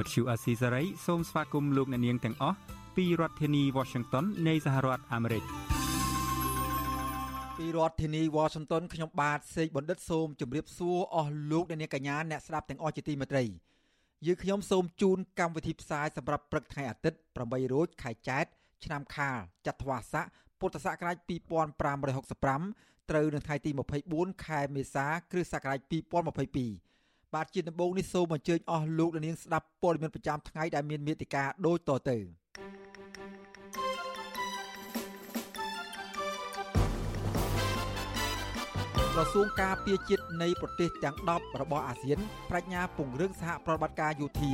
Azizi Serai ជាភាសាខ្មែរ Vuthu Azizi Serai សូមស្វាគមន៍លោកអ្នកនាងទាំងអស់ពីរដ្ឋធានី Washington នៃសហរដ្ឋអាមេរិកពីរដ្ឋធានី Washington ខ្ញុំបាទសេកបណ្ឌិតសូមជម្រាបសួរអស់លោកអ្នកនាងកញ្ញាអ្នកស្ដាប់ទាំងអស់ជាទីមេត្រីយើខ្ញុំសូមជូនកម្មវិធីផ្សាយសម្រាប់ព្រឹកថ្ងៃអាទិត្យ8រោចខែចែកឆ្នាំខាលចត្វាស័កពុទ្ធសករាជ2565ត្រូវនៅថ្ងៃទី24ខែមេសា គ្រិស្តសករាជ2022 បាទជាដំបូងនេះសូមអញ្ជើញអស់លោកអ្នកនាងស្ដាប់ព័ត៌មានប្រចាំថ្ងៃដែលមានមេតិការដូចតទៅក្រសួងការពារជាតិនៃប្រទេសទាំង10របស់អាស៊ានបញ្ញាពង្រឹងសហប្រតិបត្តិការយោធា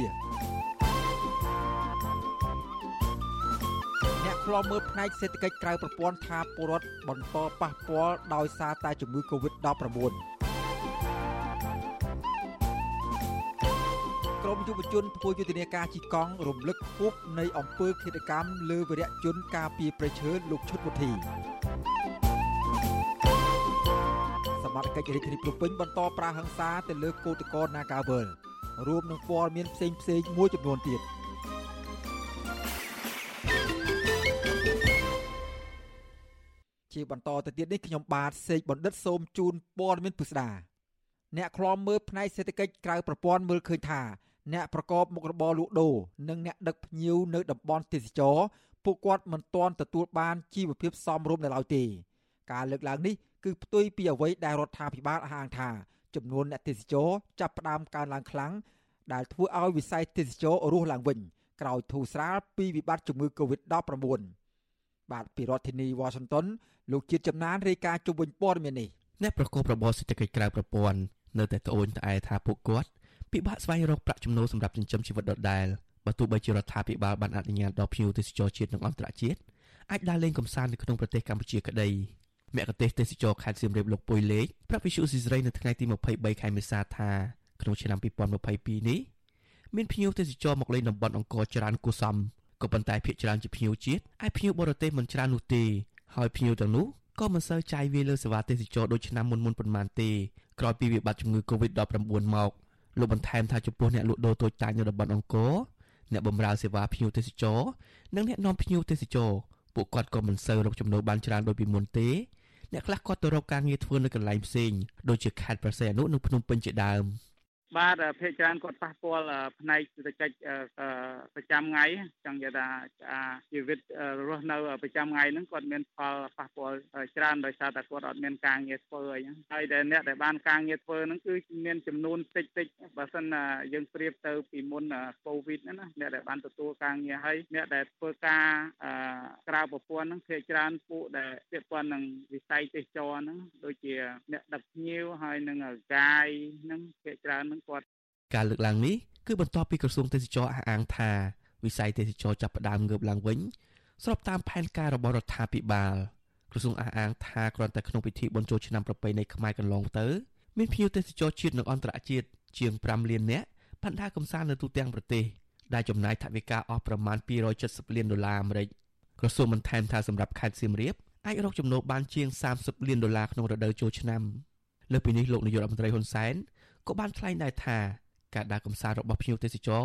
អ្នកខ្លំមើលផ្នែកសេដ្ឋកិច្ចក្រៅប្រព័ន្ធថាពលរដ្ឋបន្តប៉ះពាល់ដោយសារតែជំងឺ Covid-19 មយុវជនធ្វើយុទ្ធនាការជីកង់រំលឹកខួបនៃអំពើឃាតកម្មលើវីរៈជនការពីប្រឈើលោកឈុតវុធីសមត្ថកិច្ចរាជធានីភ្នំពេញបន្តប្រាហឹង្សាទៅលើកោតក្រ Nagawal រួមនឹងព័ត៌មានផ្សេងផ្សេងមួយចំនួនទៀតជាបន្តទៅទៀតនេះខ្ញុំបាទសេកបណ្ឌិតសូមជូនព័ត៌មានពិស្ដាអ្នកខ្លំមើលផ្នែកសេដ្ឋកិច្ចក្រៅប្រព័ន្ធមើលឃើញថា អ្នកប្រកបមុខរបរលក់ដូរនិងអ្នកដឹកភ្ញៀវនៅតំបន់ទេសចរពួកគាត់មិនទាន់ទទួលបានជីវភាពសមរម្យនៅឡើយទេការលើកឡើងនេះគឺផ្ទុយពីអ្វីដែលរដ្ឋាភិបាលអះអាងថាចំនួនអ្នកទេសចរចាប់ផ្ដើមកើនឡើងខ្លាំងដែលធ្វើឲ្យវិស័យទេសចររស់ឡើងវិញក្រោយធូរស្រាលពីវិបត្តិជំងឺ Covid-19 បាទពីរដ្ឋធានី Washington លោកជាតិចំណានរាយការណ៍ជុំវិញព័ត៌មាននេះអ្នកប្រកបរបរសេដ្ឋកិច្ចក្រៅប្រព័ន្ធនៅតែត្អូញត្អែថាពួកគាត់ ពិបាកស្វែងរកប្រាក់ចំណូលសម្រាប់ចិញ្ចឹមជីវិតដដែលបើទោះបីជារដ្ឋាភិបាលបានអនុញ្ញាតដល់ភ្ញៀវទេសចរជាតិនិងអន្តរជាតិអាចដើរលេងកម្សាន្តនៅក្នុងប្រទេសកម្ពុជាក្តីមគ្គទេសទេសចរខេត្តសៀមរាបលោកពុយលេខប្រាប់វិសុយស៊ីស្រីនៅថ្ងៃទី23ខែមេសាថាក្នុងឆ្នាំ2022នេះមានភ្ញៀវទេសចរមកលេងតំបន់អង្គរច្រើនគួរសមក៏ប៉ុន្តែភ្នាក់ច្រើនជាភ្ញៀវជាតិឯភ្ញៀវបរទេសមិនច្រើននោះទេហើយភ្ញៀវទាំងនោះក៏មិនសូវចាយវាលើសេវាទេសចរដូចឆ្នាំមុនមុនប៉ុន្មានទេក្រោយពីវិបត្តិជំងឺ Covid-19 មក លោកបន្ថែមថាចំពោះអ្នកលក់ដូរតូចតាចនៅតំបន់អង្គរអ្នកបម្រើសេវាភ្ញៀវទេសចរនិងអ្នកនាំភ្ញៀវទេសចរពួកគាត់ក៏មិនសូវរកចំណូលបានច្រើនដូចពីមុនទេអ្នកខ្លះគាត់ទៅរកការងារធ្វើនៅកន្លែងផ្សេងដូចជាខេត្តប្រសេអនុនិងភ្នំពេញជាដើម។ បាទភាគច្រើនគាត់ប៉ះពាល់ផ្នែកសេដ្ឋកិច្ចប្រចាំថ្ងៃចង់និយាយថាជីវិតរស់នៅប្រចាំថ្ងៃហ្នឹងគាត់មានផលប៉ះពាល់ច្រើនដោយសារតែគាត់អត់មានការងារធ្វើអីហ្នឹងហើយតែអ្នកដែលបានការងារធ្វើហ្នឹងគឺមានចំនួនតិចតិចបើសិនយើងប្រៀបទៅពីមុនកូវីដហ្នឹងណាអ្នកដែលបានទទួលការងារហើយអ្នកដែលធ្វើការក្រៅប្រព័ន្ធហ្នឹងភាគច្រើនពួកដែលពាក់ព័ន្ធនឹងវិស័យទេសចរហ្នឹងដូចជាអ្នកដឹកភ្ញៀវហើយនឹងកាយហ្នឹងភាគច្រើនហ្នឹងគាត់ការលើកឡើងនេះគឺបន្ទាប់ពីក្រសួងទេសចរអះអាងថាវិស័យទេសចរចាប់ផ្ដើមងើបឡើងវិញស្របតាមផែនការរបស់រដ្ឋាភិបាលក្រសួងអះអាងថាគ្រាន់តែក្នុងពិធីបុណ្យចូលឆ្នាំប្រពៃណីខ្មែរកន្លងទៅមានភ្ញៀវទេសចរជាតិនិងអន្តរជាតិជាង5លាននាក់បានដើរកម្សាន្តនៅទូទាំងប្រទេសដែលចំណាយថវិកាអស់ប្រមាណ270លានដុល្លារអាមេរិកក្រសួងបានថែមថាសម្រាប់ខេត្តសៀមរាបអាចរកចំណូលបានជាង30លានដុល្លារក្នុងរដូវចូលឆ្នាំលើពីនេះលោកនាយករដ្ឋមន្ត្រីហ៊ុនសែន ក៏បានថ្លែងដែរថាការដើរកម្សាន្តរបស់ភ្ញៀវទេសចរ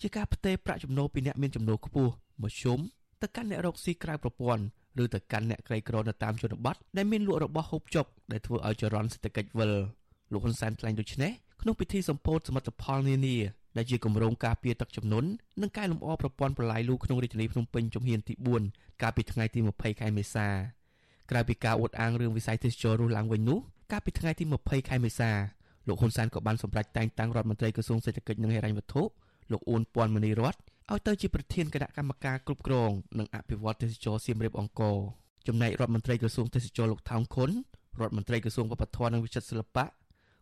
ជាការផ្ទេរប្រាក់ចំណូលពីអ្នកមានចំណូលខ្ពស់មធ្យមទៅកាន់អ្នករកស៊ីក្រៅប្រព័ន្ធឬទៅកាន់អ្នកក្រីក្រនៅតាមជនបទដែលមានលក់របស់ហូបចុកដែលធ្វើឲ្យចរន្តសេដ្ឋកិច្ចវិលលោកហ៊ុនសែនថ្លែងដូចនេះក្នុងពិធីសម្ពោធសមិទ្ធផលនានាដែលជាគម្រោងការពារទឹកជំនន់និងកែលម្អប្រព័ន្ធប្រឡាយលូក្នុងរាជធានីភ្នំពេញជំហានទី4កាលពីថ្ងៃទី20ខែមេសាក្រៅពីការអួតអាងរឿងវិស័យទេសចររស់ឡើងវិញនោះកាលពីថ្ងៃទី20ខែមេសា លោកហ៊ុនសែនក៏បានសម្រេចតែងតាំងរដ្ឋមន្ត្រីក្រសួងសេដ្ឋកិច្ចនិងហិរញ្ញវត្ថុលោកអ៊ូនពាន់មនីរតឲ្យទៅជាប្រធានគណៈកម្មការគ្រប់គ្រងនិងអភិវឌ្ឍទេសចរសៀមរាបអង្គរចំណែករដ្ឋមន្ត្រីក្រសួងទេសចរលោកថោងខុនរដ្ឋមន្ត្រីក្រសួងវប្បធម៌និងវិចិត្រសិល្បៈ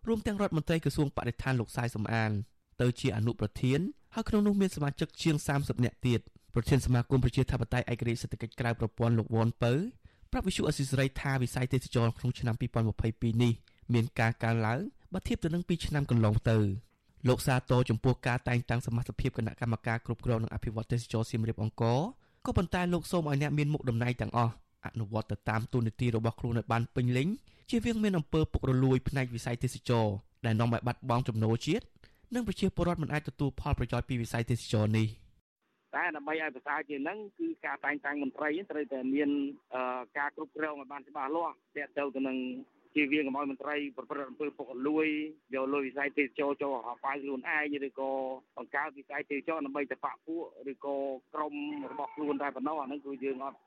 រួមទាំងរដ្ឋមន្ត្រីក្រសួងបរិស្ថានលោកសាយសំអានទៅជាអនុប្រធានហើយក្នុងនោះមានសមាជិកជាង30នាក់ទៀតប្រធានសមាគមប្រជាធិបតេយ្យឯករាជ្យសេដ្ឋកិច្ចក្រៅប្រព័ន្ធលោកវ៉ុនពៅប្រាប់វិសុអសិសរីថាវិស័យទេសចរក្នុងឆ្នាំ2022នេះមានការកើនឡើង បើធៀបទៅនឹង2ឆ្នាំកន្លងទៅលោកសាទរចំពោះការតែងតាំងសមាជិកគណៈកម្មការគ្រប់គ្រងនិងអភិវឌ្ឍទេសចរសៀមរាបអង្គរក៏ប៉ុន្តែលោកសូមឲ្យអ្នកមានមុខតំណែងទាំងអស់អនុវត្តទៅតាមទូនីតិរបស់ខ្លួនឲ្យបានពេញលេញជៀសវាងមានអំពើពុករលួយផ្នែកវិស័យទេសចរដែលនាំឲ្យបាត់បង់ចំណូលជាតិនិងប្រជាពលរដ្ឋមិនអាចទទួលផលប្រយោជន៍ពីវិស័យទេសចរនេះតែដើម្បីឲ្យប្រសើរជាងហ្នឹងគឺការតែងតាំងមន្ត្រីត្រូវតែមានការគ្រប់គ្រងឲ្យបានច្បាស់លាស់ទាក់ទងទៅនឹង ជាវាកុំឲ្យមន្ត្រីប្រព្រឹត្តអំពើពុករលួយយកលុយវិស័យទេសចរចូលហោបាយខ្លួនឯងឬក៏បង្កើតវិស័យទេសចរដើម្បីទៅបាក់ពួកឬក៏ក្រុមរបស់ខ្លួនតែប៉ុណ្ណោះអាហ្នឹងគឺយើងអត់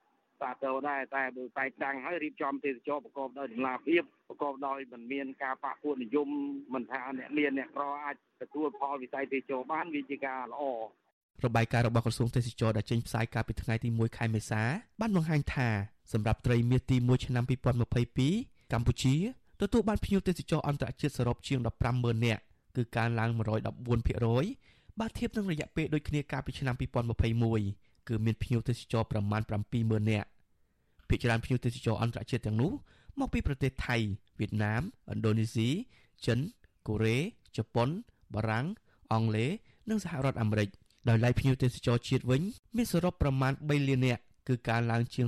សាទរដែរតែបើតែតាំងហើយរៀបចំទេសចរប្រកបដោយតម្លាភាពប្រកបដោយមិនមានការបាក់ពួកនិយមមិនថាអ្នកមានអ្នកក្រអាចទទួលផលវិស័យទេសចរបានវាជាការល្អរបាយការណ៍របស់ក្រសួងទេសចរដែលចេញផ្សាយកាលពីថ្ងៃទី1ខែមេសាបានបង្ហាញថាសម្រាប់ត្រីមាសទី1ឆ្នាំ2022 កម្ពុជាទទួលបានភ្ញៀវទេសចរអន្តរជាតិសរុបជាង150,000នាក់គឺកើនឡើង114%បើធៀបនឹងរយៈពេលដូចគ្នាកាលពីឆ្នាំ2021គឺមានភ្ញៀវទេសចរប្រមាណ70,000នាក់ភាគច្រើនភ្ញៀវទេសចរអន្តរជាតិទាំងនោះមកពីប្រទេសថៃវៀតណាមឥណ្ឌូនេស៊ីចិនកូរ៉េជប៉ុនបារាំងអង់គ្លេសនិងសហរដ្ឋអាមេរិកដោយឡែកភ្ញៀវទេសចរជាតិវិញ មានសរុបប្រមាណ3លាននាក់គឺកើនឡើងជាង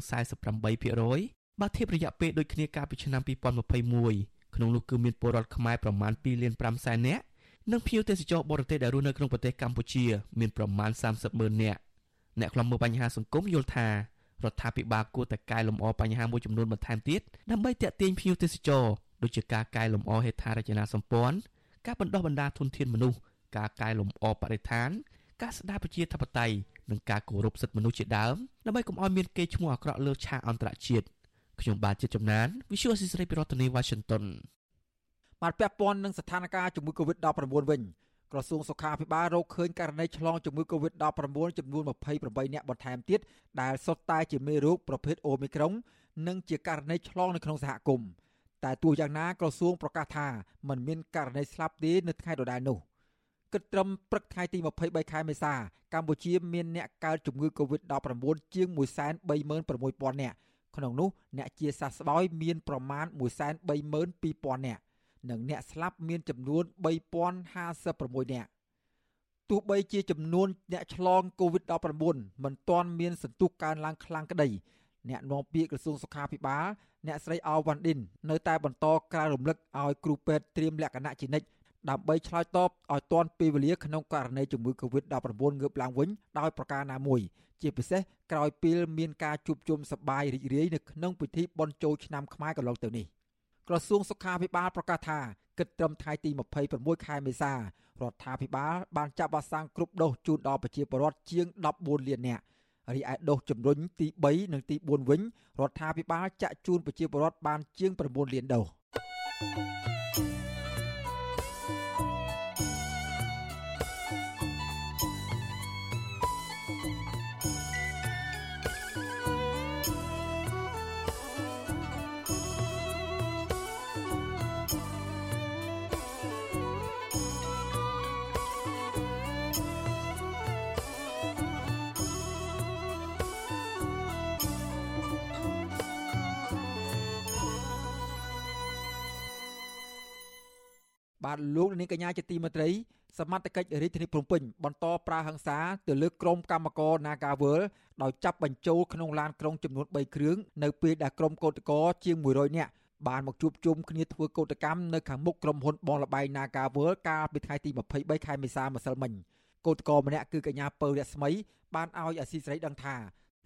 48% បើធៀបរយៈពេលដូចគ្នាកាលពីឆ្នាំ2021ក្នុងនោះគឺមានពលរដ្ឋខ្មែរប្រមាណ2លាន5សែននាក់និងភ្ញៀវទេសចរបរទេសដែលរស់នៅក្នុងប្រទេសកម្ពុជា មានប្រមាណ30ម៉ឺននាក់អ្នកខ្លំមើលបញ្ហាសង្គមយល់ថារដ្ឋាភិបាលគួរតែកែលម្អបញ្ហាមួយចំនួនបន្ថែមទៀតដើម្បីទាក់ទាញភ្ញៀវទេសចរដូចជាការកែលម្អហេដ្ឋារចនាសម្ព័ន្ធការបណ្ដុះបណ្ដាលធនធានមនុស្សការកែលម្អបរិស្ថាន ការស្ដារប្រជាធិបតេយ្យនិងការគោរពសិទ្ធិមនុស្សជាដើមដើម្បីកុំឲ្យមានកេរ្តិ៍ឈ្មោះអាក្រក់លើឆាកអន្តរជាតិ ខ្ញុំបាទជាចំណាន Visual Assisray ពីរដ្ឋធានី Washington បាទពាក់ព័ន្ធនឹងស្ថានភាពជំងឺ Covid-19 វិញក្រសួងសុខាភិបាលរកឃើញករណីឆ្លងជំងឺ Covid-19 ចំនួន28អ្នកបន្ថែមទៀតដែលសុទ្ធតែជាមេរោគប្រភេទ Omicron និងជាករណីឆ្លងនៅក្នុងសហគមន៍តែទោះយ៉ាងណាក្រសួងប្រកាសថាมันមានករណីស្លាប់ទេនៅថ្ងៃដដែលនោះគិតត្រឹមព្រឹកថ្ងៃទី23ខែមេសាកម្ពុជាមានអ្នកកើតជំងឺ Covid-19 ជាង136,000នាក់ ក្នុងនោះអ្នកជាសះស្បើយមានប្រមាណ132,000នាក់និងអ្នកស្លាប់មានចំនួន3056នាក់ទោះបីជាចំនួនអ្នកឆ្លង COVID-19 មិនទាន់មានសន្ទុះកើនឡើងខ្លាំងក្តីអ្នកនាំពាក្យក្រសួងសុខាភិបាលអ្នកស្រីអវ៉ាន់ឌិននៅតែបន្តក្រើនរំលឹកឲ្យគ្រូពេទ្យត្រៀមលក្ខណៈជានិច្ច ដើម្បីឆ្លើយតបឲ្យទាន់ពេលវេលាក្នុងករណីជំងឺ Covid-19 ងើបឡើងវិញដោយប្រការណាមួយជាពិសេសក្រោយពេលមានការជួបជុំសប្បាយរីករាយនៅក្នុងពិធីបុណ្យចូលឆ្នាំខ្មែរកន្លងទៅនេះក្រសួងសុខាភិបាលប្រកាសថាគិតត្រឹមថ្ងៃទី26ខែមេសារដ្ឋាភិបាលបានចាក់វ៉ាក់សាំងគ្រប់ដូសជូនដល់ប្រជាពលរដ្ឋជាង14លាននាក់រីឯដូសជំរុញទី3និងទី4វិញរដ្ឋាភិបាលចាក់ជូនប្រជាពលរដ្ឋបានជាង9លានដូស បាទលោកនាងកញ្ញាជាទីមេត្រីសមត្ថកិច្ចរាជធានីភ្នំពេញបន្តប្រើហិង្សាទៅលើក្រុមកម្មករ Nagawal ដោយចាប់បញ្ចូលក្នុងឡានក្រុងចំនួន3គ្រឿងនៅពេលដែលក្រុមកោតក្រជាង100នាក់បានមកជួបជុំគ្នាធ្វើកោតកម្មនៅខាងមុខក្រុមហ៊ុនបងលបែង Nagawal កាលពីថ្ងៃទី23ខែមេសាម្សិលមិញកោតក្រម្នាក់គឺកញ្ញាពៅរស្មី បានឲ្យអាស៊ីសេរីដឹងថា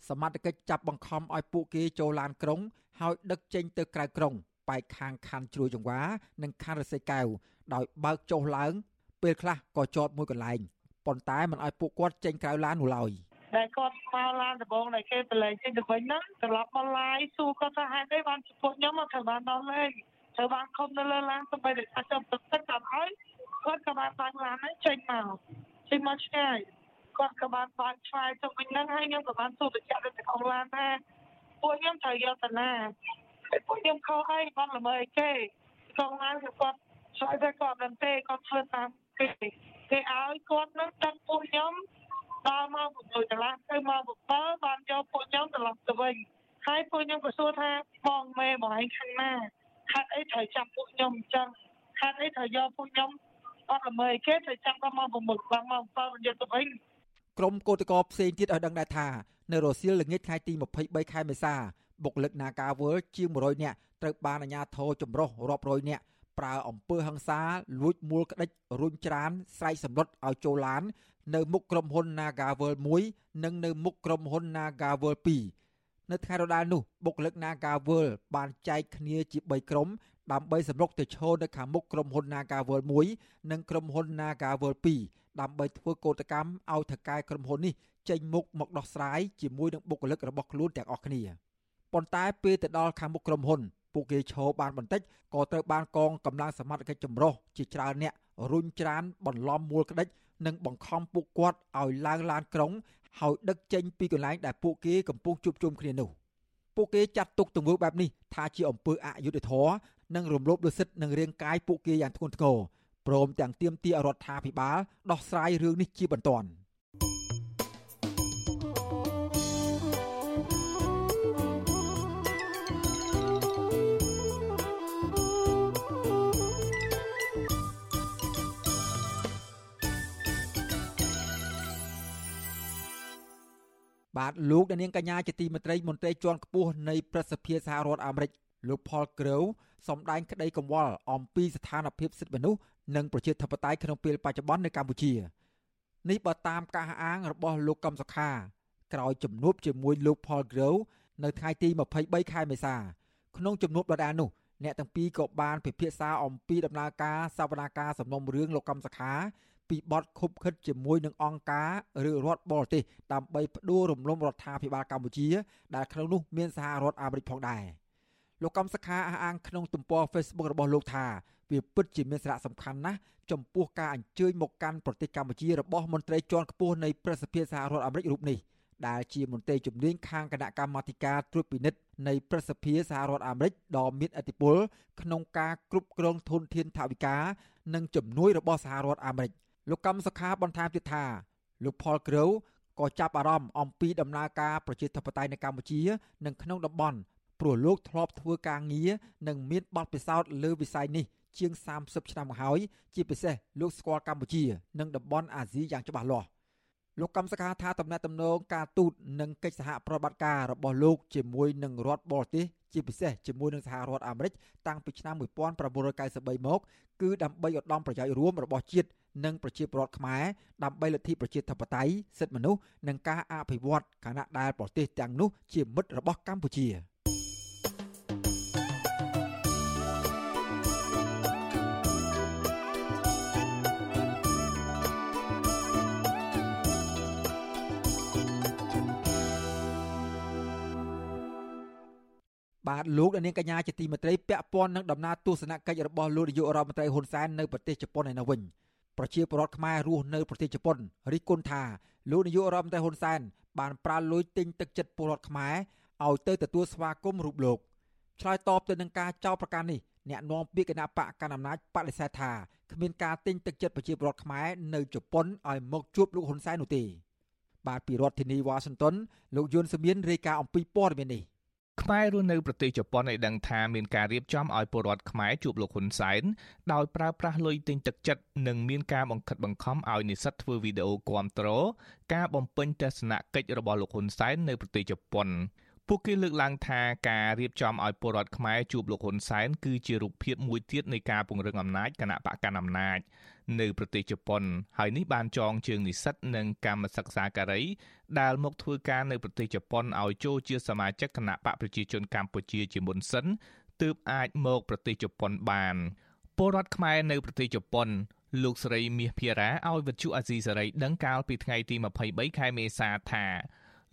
សមត្ថកិច្ចចាប់បង្ខំឲ្យពួកគេចូលឡានក្រុងហើយដឹកចេញទៅក្រៅក្រុង បែកខាងខណ្ឌជ្រោយចង្វានិងខណ្ឌរសីកែវដោយបើកចុះឡើង ពេលខ្លះក៏ចតមួយកន្លែងប៉ុន្តែមិនឲ្យពួកគាត់ចេញក្រៅឡាននោះឡើយដែលគាត់មកឡានដំបងដែលគេប្រឡែងចេញទៅវិញហ្នឹងត្រឡប់មកឡាយសួរគាត់ថាហេតុអីបានពួកខ្ញុំមកត្រូវបានដល់លេងត្រូវបានខំនៅលើឡានទៅបីតែចាប់ទឹកទឹកតាមហើយគាត់ក៏បានបើកឡានហ្នឹងចេញមកចេញមកឆ្ងាយគាត់ក៏បានបើកឆ្ងាយទៅវិញហ្នឹងហើយខ្ញុំក៏បានសួរបញ្ជាក់ទៅក្នុងឡានថាពួកខ្ញុំត្រូវយកទៅណា ពួកខ្ញុំខុសអីបានល្មើគេក្នុងឡានគឺគាត់ឆ្លើយថាគាត់មិនទេគាត់ធ្វើតាមគេគេឲ្យគាត់នឹងដឹកពួកខ្ញុំដល់មក6កន្លះទៅមក7បានយកពួកខ្ញុំត្រឡប់ទៅវិញហើយពួកខ្ញុំក៏សួរថាបងមេបងឯងខាងណាហេតុអីត្រូវចាប់ពួកខ្ញុំអញ្ចឹងហេតុអីត្រូវយកពួកខ្ញុំអត់ល្មើគេត្រូវចាប់ដល់មក6បានមក7បានយកទៅវិញក្រុមកោតក្រផ្សេងទៀតឲ្យដឹងដែរថានៅរសៀលល្ងាចថ្ងៃទី23ខែមេសា បុគ្គលិកនាការវើជាង100នាក់ត្រូវបានអាជ្ញាធរចម្រុះរាប់រយនាក់ប្រើអំពើហិង្សាលួចមួលក្តិចរុញច្រានស្រែកសម្លុតឲ្យចូលឡាន នៅមុខក្រុមហ៊ុន Nagavel 1និងនៅមុខក្រុមហ៊ុន Nagavel 2នៅថ្ងៃដដែលនោះបុគ្គលិក Nagavel បានចែកគ្នាជា3ក្រុមដើម្បីសម្រុកទៅឈរនៅខាងមុខក្រុមហ៊ុន Nagavel 1និងក្រុមហ៊ុន Nagavel 2ដើម្បីធ្វើកោតកម្មឲ្យថៅកែក្រុមហ៊ុននេះចេញមុខមកដោះស្រាយជាមួយនឹងបុគ្គលិករបស់ខ្លួនទាំងអស់គ្នា ប៉ុន្តែពេលទៅដល់ខាងមុខក្រុមហ៊ុនពួកគេឈរបានបន្តិចក៏ត្រូវបានកងកម្លាំងសមត្ថកិច្ចចម្រុះជាច្រើនអ្នករុញច្រានបន្លំមូលក្តិចនិងបង្ខំពួកគាត់ឲ្យឡើងឡានក្រុងហើយដឹកចេញពីកន្លែងដែលពួកគេកំពុងជួបជុំគ្នានោះពួកគេចាត់ទុកទង្វើបែបនេះថាជាអំពើអយុត្តិធម៌និងរំលោភលើសិទ្ធិនិងរាងកាយពួកគេយ៉ាងធ្ងន់ធ្ងរព្រមទាំងទាមទាររដ្ឋាភិបាលដោះស្រាយរឿងនេះជាបន្ទាន់ បាទលោកនាងកញ្ញាជាទីមេត្រីមន្ត្រីជាន់ខ្ពស់នៃប្រសិទ្ធភាពសហរដ្ឋអាមេរិកលោក Paul Grove សម្ដែងក្តីកង្វល់អំពីស្ថានភាពសិទ្ធិមនុស្សនិងប្រជាធិបតេយ្យក្នុងពេលបច្ចុប្បន្ននៅកម្ពុជានេះបើតាមការអាងរបស់លោកកំសុខា ក្រោយជំនួបជាមួយលោក Paul Grove នៅថ្ងៃទី23ខែមេសា ក្នុងជំនួបដដែលនោះអ្នកទាំងពីរក៏បានពិភាក្សាអំពីដំណើរការសវនាការសំណុំរឿងលោកកំសខា ពីបទខុបខិតជាមួយនឹងអង្គការឬរដ្ឋបរទេសដើម្បីផ្ដួលរំលំរដ្ឋាភិបាលកម្ពុជា ដែលក្នុងនោះមានសហរដ្ឋអាមេរិកផងដែរលោកកំសខាអះអាងក្នុងទំព័រ Facebook របស់លោកថាវាពិតជាមានសារៈសំខាន់ណាស់ចំពោះការអញ្ជើញមកកាន់ប្រទេសកម្ពុជារបស់មន្ត្រីជាន់ខ្ពស់នៃប្រសិទ្ធភាពសហរដ្ឋអាមេរិករូបនេះដែលជាមន្ត្រីជំនាញខាងគណៈកម្មាធិការត្រួតពិនិត្យនៃប្រសិទ្ធភាពសហរដ្ឋអាមេរិកដ៏មានឥទ្ធិពលក្នុងការគ្រប់គ្រងធនធានថវិកានិងជំនួយរបស់សហរដ្ឋអាមេរិក លោកកម្មសខាបន្ថែមទៀតថាលោក Paul Grow ក៏ចាប់អារម្មណ៍អំពីដំណើរការប្រជាធិបតេយ្យនៅកម្ពុជា និងក្នុងតំបន់ព្រោះលោកធ្លាប់ធ្វើការងារនិងមានបទពិសោធន៍លើវិស័យនេះជាង30ឆ្នាំមកហើយជាពិសេសលោកស្គាល់កម្ពុជា និងតំបន់អាស៊ីយ៉ាងច្បាស់លាស់លោកកម្មសខាថាតំណែងតំណងការទូតនិងកិច្ចសហប្រតិបត្តិការរបស់លោកជាមួយនឹងរដ្ឋបរទេសជាពិសេសជាមួយនឹងសហរដ្ឋអាមេរិកតាំងពីឆ្នាំ1993មកគឺដើម្បីឧត្តមប្រយោជន៍រួមរបស់ជាតិ និងប្រជាពលរដ្ឋខ្មែរដើម្បីលទ្ធិប្រជាធិបតេយ្យសិទ្ធិមនុស្សនិងការអភិវឌ្ឍខណៈដែលប្រទេសទាំងនោះជាមិត្តរបស់កម្ពុជា។បាទលោកនាងកញ្ញាជាទីមេត្រីពាក់ព័ន្ធនឹងដំណើរទស្សនកិច្ចរបស់លោកនាយករដ្ឋមន្ត្រីហ៊ុនសែននៅប្រទេសជប៉ុនឯនោះវិញ ប្រជាពលរដ្ឋខ្មែររស់នៅប្រទេសជប៉ុនរិះគន់ថាលោកនាយករដ្ឋមន្ត្រីហ៊ុនសែនបានប្រើលុយទិញទឹកចិត្តពលរដ្ឋខ្មែរឲ្យទៅទទួលស្វាគមន៍រូបលោកឆ្លើយតបទៅនឹងការចោទប្រកាន់នេះអ្នកនាំពាក្យគណៈបកកណ្ដាលអំណាចបដិសេធថាគ្មានការទិញទឹកចិត្តប្រជាពលរដ្ឋខ្មែរនៅជប៉ុនឲ្យមកជួបលោកហ៊ុនសែននោះទេបាទពីរដ្ឋធានីវ៉ាស៊ីនតោនលោកយុនសមៀនរាយការណ៍អំពីព័ត៌មាននេះ ខ្មែររស់នៅប្រទេសជប៉ុនឲ្យដឹងថាមានការរៀបចំឲ្យពលរដ្ឋខ្មែរជួបលោកហ៊ុនសែនដោយប្រើប្រាស់លុយទិញទឹកចិត្តនិងមានការបង្ខិតបង្ខំឲ្យនិស្សិតធ្វើវីដេអូគាំទ្រការបំពេញទស្សនកិច្ចរបស់លោកហ៊ុនសែននៅប្រទេសជប៉ុនពួកគេលើកឡើងថាការរៀបចំឲ្យពលរដ្ឋខ្មែរជួបលោកហ៊ុនសែនគឺជារូបភាពមួយទៀតនៃការពង្រឹងអំណាចគណៈបកកណ្ដាលអំណាច នៅប្រទេសជប៉ុន ហើយនេះបានចងជើងនិស្សិតនិងកម្មសិក្សាការីដែលមកធ្វើការនៅប្រទេសជប៉ុនឲ្យចូលជាសមាជិកគណៈបកប្រជាជនកម្ពុជាជាមុនសិនទើបអាចមកប្រទេសជប៉ុនបានពលរដ្ឋខ្មែរនៅប្រទេសជប៉ុនលោកស្រីមាសភារាឲ្យវិទ្យុអាស៊ីសេរីដឹងកាលពីថ្ងៃទី23ខែមេសាថា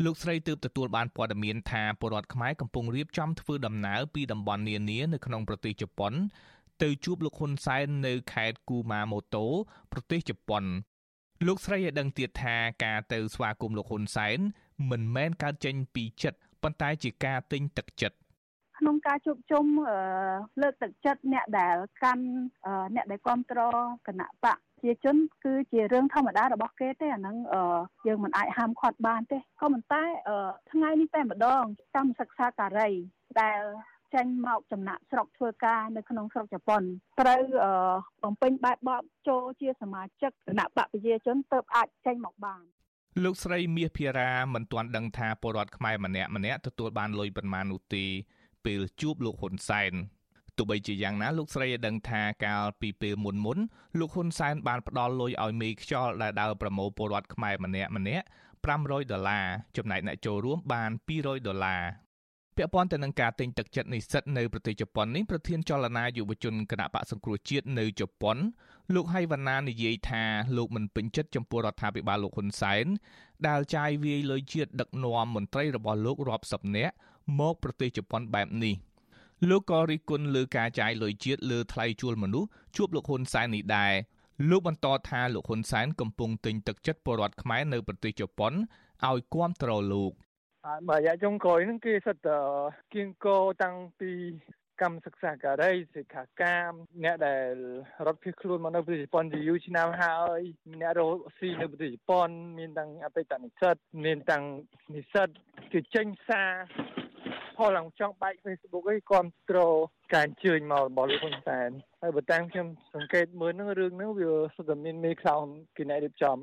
លោកស្រីទើបទទួលបានព័ត៌មានថាពលរដ្ឋខ្មែរកំពុងរៀបចំធ្វើដំណើរពីតំបន់នានានៅក្នុងប្រទេសជប៉ុន ទៅជួបលោកហ៊ុនសែននៅខេត្តគូម៉ាម៉ូតូប្រទេសជប៉ុនលោកស្រីឲ្យដឹងទៀតថាការទៅស្វាគមន៍លោកហ៊ុនសែនមិនមែនកើតចេញពីចិត្តប៉ុន្តែជាការទិញទឹកចិត្តក្នុងការជួបជុំលើកទឹកចិត្តអ្នកដែលកាន់អ្នកដែលគ្រប់គ្រងគណៈបកជាជនគឺជារឿងធម្មតារបស់គេទេអាហ្នឹងយើងមិនអាចហាមឃាត់បានទេក៏ប៉ុន្តែថ្ងៃនេះតែម្ដងកម្មសិក្សាការីដែល ចេញមកចំណាក់ស្រុកធ្វើការនៅក្នុងស្រុកជប៉ុនត្រូវបំពេញបែបបបចូលជាសមាជិកគណៈបកប្រជាជនទើបអាចចេញមកបានលោកស្រីមាសភារាមិនទាន់ដឹងថាពលរដ្ឋខ្មែរម្នាក់ម្នាក់ទទួលបានលុយប៉ុន្មាននោះទេពេលជួបលោកហ៊ុនសែនទោះបីជាយ៉ាងណាលោកស្រីឲ្យដឹងថាកាលពីពេលមុនមុនលោកហ៊ុនសែនបានផ្ដល់លុយឲ្យមេខ្យល់ដែលដើរប្រមូលពលរដ្ឋខ្មែរម្នាក់ម្នាក់500ដុល្លារចំណែកអ្នកចូលរួមបាន200ដុល្លារ ពាក់ព័ន្ធទៅនឹងការទិញទឹកចិត្តនិស្សិតនៅប្រទេសជប៉ុននេះប្រធានចលនាយុវជនគណៈបកសង្គ្រោះជាតិនៅជប៉ុនលោកហៃវណ្ណានិយាយថាលោកមិនពេញចិត្តចំពោះរដ្ឋាភិបាលលោកហ៊ុនសែនដែលចាយវាយលុយជាតិដឹកនាំមន្ត្រីរបស់លោករាប់សិបនាក់មកប្រទេសជប៉ុនបែបនេះលោកក៏រិះគន់លើការចាយលុយជាតិលើថ្លៃជួលមនុស្សជួបលោកហ៊ុនសែននេះដែរលោកបន្តថាលោកហ៊ុនសែនកំពុងទិញទឹកចិត្តពលរដ្ឋខ្មែរនៅប្រទេសជប៉ុនឲ្យគ្រប់គ្រងលោក ហើយបើរយៈចុងក្រោយហ្នឹងគេសិតតែគៀងកោតាំងពីកម្មសិក្សាការីសិក្ខាកាមអ្នកដែលរត់ភៀសខ្លួនមកនៅប្រទេសជប៉ុនជាយូរឆ្នាំហើយអ្នករស់ស៊ីនៅប្រទេសជប៉ុន មានទាំងអតីតនិស្សិតមានទាំងនិស្សិតគេចេញសារផលឡើងចង់បែក Facebook អីគ្រប់គ្រងការអញ្ជើញមករបស់លោកហ៊ុនសែនហើយបើតាមខ្ញុំសង្កេតមើលហ្នឹងរឿងហ្នឹងវាសុទ្ធតែមានមេខ្លោងគេអ្នករៀបចំ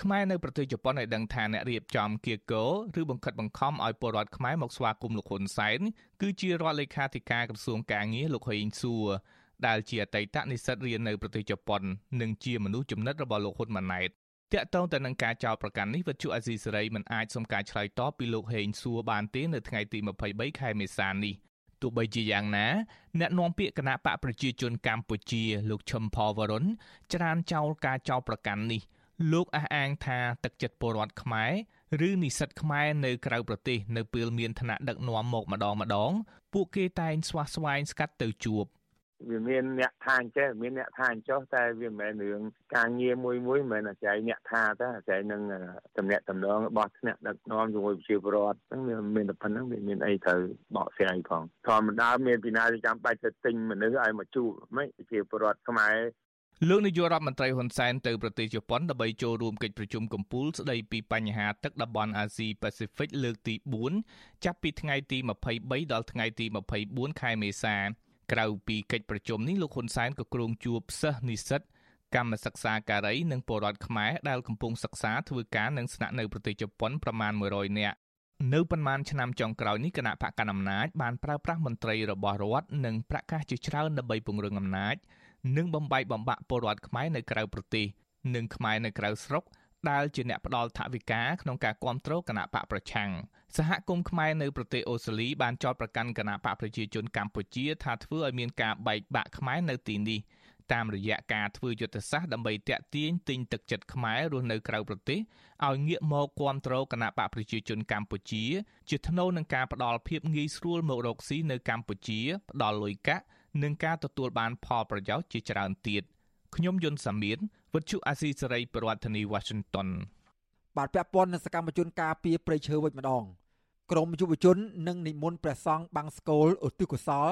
ខ្មែរនៅប្រទេសជប៉ុនឲ្យដឹងថាអ្នករៀបចំគៀកោឬបង្ខិតបង្ខំឲ្យពលរដ្ឋខ្មែរមកស្វាគមន៍លោកហ៊ុនសែនគឺជារដ្ឋលេខាធិការក្រសួងកាងារលោកហេងសួរដែលជាអតីតនិស្សិតរៀននៅប្រទេសជប៉ុននិងជាមនុស្សចំណិតរបស់លោកហ៊ុនម៉ាណែតតាក់ទងទៅនឹងការចោទប្រកាន់នេះវិទ្យុអាស៊ីសេរីមិនអាចសុំការឆ្លើយតបពីលោកហេងសួរបានទេនៅថ្ងៃទី23ខែមេសានេះទោះបីជាយ៉ាងណាអ្នកនាំពាក្យគណៈបកប្រជាជនកម្ពុជាលោកឈឹមផលវរុនច្រានចោលការចោទប្រកាន់នេះ លោកអះអាងថាទឹកចិត្តពលរដ្ឋខ្មែរឬនិស្សិតខ្មែរនៅក្រៅប្រទេសនៅពេលមានឋានៈដឹកនាំមកម្ដងម្ដង ពួកគេតែងស្វះស្វែងស្កាត់ទៅជួបវាមានអ្នកថាអញ្ចេះមានអ្នកថាអញ្ចោះតែវាមិនមែនរឿងការងារមួយមួយមិនមែនតែអ្នកថាទេតែនឹងតំណាក់តំណងរបស់ថ្នាក់ដឹកនាំជាមួយប្រជាពលរដ្ឋហ្នឹងវាមានតែប៉ុណ្្នឹងវាមានអីត្រូវបកស្រាយផងធម្មតាមានពីណាចាំបាច់ទៅទិញមនុស្សឲ្យមកជួបមិនប្រជាពលរដ្ឋខ្មែរ លោកនាយករដ្ឋមន្ត្រីហ៊ុនសែនទៅប្រទេសជប៉ុនដើម្បីចូលរួមកិច្ចប្រជុំកំពូលស្ដីពីបញ្ហាទឹកតំបន់អាស៊ីប៉ាស៊ីហ្វិកលើកទី4ចាប់ពីថ្ងៃទី23ដល់ថ្ងៃទី24ខែមេសាក្រៅពីកិច្ចប្រជុំនេះលោកហ៊ុនសែនក៏គ្រោងជួបសិស្សនិស្សិតកម្មសិក្សាការីនិងពលរដ្ឋខ្មែរដែលកំពុងសិក្សាធ្វើការនិងស្នាក់នៅប្រទេសជប៉ុនប្រមាណ100នាក់នៅប៉ុន្មានឆ្នាំចុងក្រោយនេះគណៈបកកណ្ដាលអំណាចបានប្រើប្រាស់មន្ត្រីរបស់រដ្ឋនិងប្រកាសជាច្រើនដើម្បីពង្រឹងអំណាច និងបំបីបំបាក់ពលរដ្ឋខ្មែរនៅក្រៅប្រទេសនិងខ្មែរនៅក្រៅស្រុកដែលជាអ្នកផ្ដល់ថវិកាក្នុងការគ្រប់គ្រងគណៈបកប្រឆាំងសហគមន៍ខ្មែរនៅប្រទេសអូស្ត្រាលីបានចោទប្រកាន់គណៈបកប្រជាជនកម្ពុជាថាធ្វើឲ្យមានការបែកបាក់ខ្មែរនៅទីនេះតាមរយៈការធ្វើយុទ្ធសាស្ត្រដើម្បីតាក់ទាញទិញទឹកចិត្តខ្មែររស់នៅក្រៅប្រទេសឲ្យងាកមកគ្រប់គ្រងគណៈបកប្រជាជនកម្ពុជា ជាថ្នូវនឹងការផ្ដល់ភាពងាយស្រួលមករកស៊ីនៅកម្ពុជាផ្ដល់លុយកាក់ និងការទទួលបានផលប្រយោជន៍ជាច្រើនទៀតខ្ញុំយុនសាមៀនវិទ្យុអាស៊ីសេរីប្រធានាធិបតី Washington បាទពាក់ព័ន្ធនឹងសកម្មជនការពារព្រៃឈើវិញម្ដងក្រមយុវជន និងនិមន្តព្រះសង្ឃបាំងស្កូលឧទ្ទិសកុសល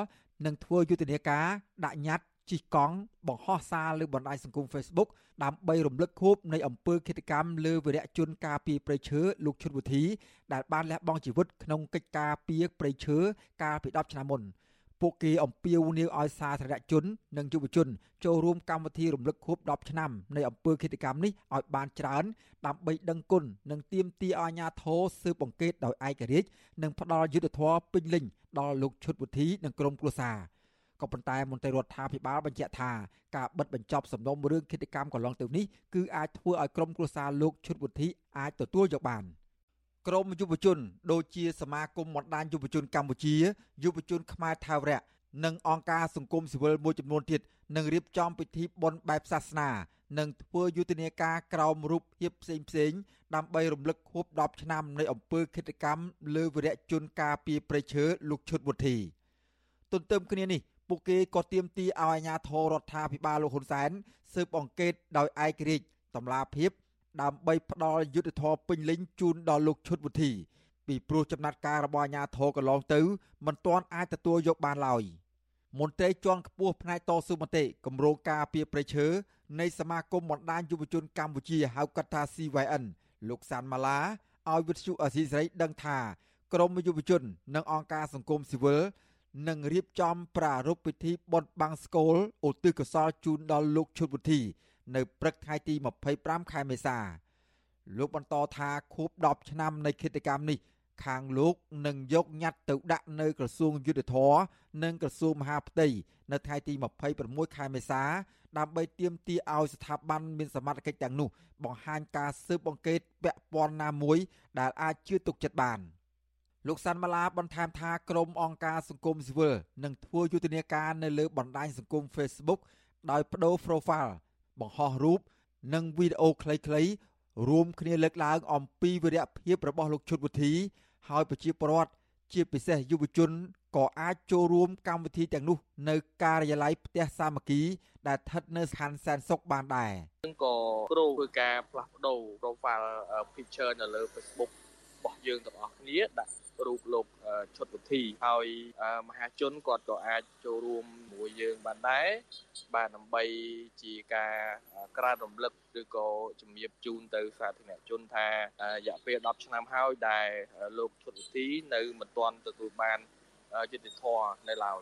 នឹងធ្វើយុទ្ធនាការដាក់ញត្តិជិះកង់បង្ហោះសារលើបណ្ដាញសង្គម Facebook ដើម្បីរំលឹកខួបនៃអំពើឃាតកម្មលើវីរៈជនការពារព្រៃឈើលោកឈុតវុធីដែលបានលះបង់ជីវិតក្នុងកិច្ចការពារព្រៃឈើកាលពី10ឆ្នាំមុន ពួកគេអំពាវនាវឲ្យសាធារណជននិងយុវជនចូលរួមកម្មវិធីរំលឹកខួប10ឆ្នាំនៃអំពើឃាតកម្មនេះឲ្យបានច្រើនដើម្បីដឹងគុណនិងទាមទារឲ្យអាជ្ញាធរស៊ើបអង្កេតដោយឯករាជ្យនិងផ្ដល់យុត្តិធម៌ពេញលេញដល់លោកឈុតវុធីនិងក្រុមគ្រួសារក៏ប៉ុន្តែមន្ត្រីរដ្ឋាភិបាលបញ្ជាក់ថាការបិទបញ្ចប់សំណុំរឿងឃាតកម្មកន្លងទៅនេះគឺអាចធ្វើឲ្យក្រុមគ្រួសារលោកឈុតវុធីអាចទទួលយកបាន។ ក្រមយុវជន ដូចជាសមាគមបណ្ដាញយុវជនកម្ពុជាយុវជនខ្មែរថាវរៈនិងអង្គការសង្គមស៊ីវិលមួយចំនួនទៀតនឹងរៀបចំពិធីបុណ្យបែបសាសនា និងធ្វើយុទ្ធនាការក្រោមរូបភាពផ្សេងផ្សេងដើម្បីរំលឹកខួប10ឆ្នាំនៃអំពើឃាតកម្មលើវីរៈជនការពីប្រៃឈើលោកឈុតវុធីទន្ទឹមគ្នានេះពួកគេក៏ទាមទារឲ្យអាជ្ញាធររដ្ឋាភិបាលលោកហ៊ុនសែនស៊ើបអង្កេតដោយឯករាជ្យតម្លាភាព ដើម្បីផ្ដល់យុទ្ធធរពេញលេញជូនដល់លោកឈុតវុធីពីព្រោះចំណាត់ការរបស់អាជ្ញាធរកន្លងទៅមិនទាន់អាចទទួលយកបានឡើយមន្ត្រីជាន់ខ្ពស់ផ្នែកតស៊ូមតិគម្រោងការពីប្រៃឈើនៃសមាគមបណ្ដាញយុវជនកម្ពុជាហៅកាត់ថា CYN លោកសានម៉ាឡាឲ្យវិទ្យុអសីសេរីដឹងថាក្រមយុវជន និងអង្គការសង្គមស៊ីវិលនឹងរៀបចំប្រារព្ធពិធីបុណ្យបង្សុកូលឧទ្ទិសកុសលជូនដល់លោកឈុតវុធី នៅព្រឹកថ្ងៃទី25ខែមេសា លោកបន្តថាខួប10ឆ្នាំនៃគិតកម្មនេះ ខាងលោកនឹងយកញត្តិទៅដាក់នៅក្រសួងយុទ្ធភ័ពនិងក្រសួងមហាផ្ទៃនៅថ្ងៃទី26ខែមេសាដើម្បីទាមទារឲ្យស្ថាប័នមានសមត្ថកិច្ចទាំងនោះបង្ហាញការស៊ើបអង្កេតពាក់ព័ន្ធណាមួយ ដែលអាចជឿទុកចិត្តបានលោកសាន់ម៉ាឡាបន្ថែមថាក្រមអង្គការសង្គមស៊ីវិលនឹងធ្វើយុទ្ធនាការនៅលើបណ្ដាញសង្គម Facebook ដោយបដូរ profile បង្ហោះរូបនិងវីដេអូខ្លីៗរួមគ្នាលើកឡើងអំពីវីរៈភាពរបស់លោកឈុតវុធីហើយប្រជាពលរដ្ឋជាពិសេសយុវជនក៏អាចចូលរួមកម្មវិធីទាំងនោះ នៅការិយាល័យផ្ទះសាមគ្គី ដែលស្ថិតនៅស្ថានសែនសុខបានដែរយើងក៏គ្រូធ្វើការផ្លាស់ប្ដូរ profile picture នៅលើ Facebook របស់យើងទាំងអស់គ្នាដាក់ រូបលោកឈុតវិធីហើយមហាជនគាត់ក៏អាចចូលរួមមួយយើងបានដែរបាទដើម្បីជាការក្រើនរំលឹកឬក៏ជំរាបជូនទៅសាធារណជនថារយៈពេល10ឆ្នាំហើយដែលលោកឈុតវិធីនៅមិនទាន់ទទួលបានយុត្តិធម៌នៅឡើយ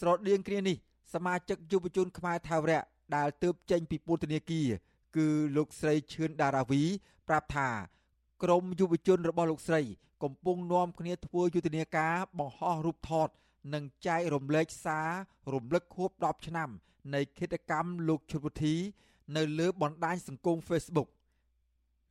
ស្រដៀងគ្នានេះសមាជិកយុវជនខ្មែរថាវរៈដែលទើបចេញពីពន្ធនាគារគឺលោកស្រីឈឿនដារាវី ប្រាប់ថាក្រមយុវជនរបស់លោកស្រី កំពុងនាំគ្នាធ្វើយុទ្ធនាការបង្ហោះរូបថត និងចែករំលែកសាររំលឹកខួប10ឆ្នាំ នៃគិតកម្មលោកឈុតវុធី នៅលើបណ្ដាញសង្គម Facebook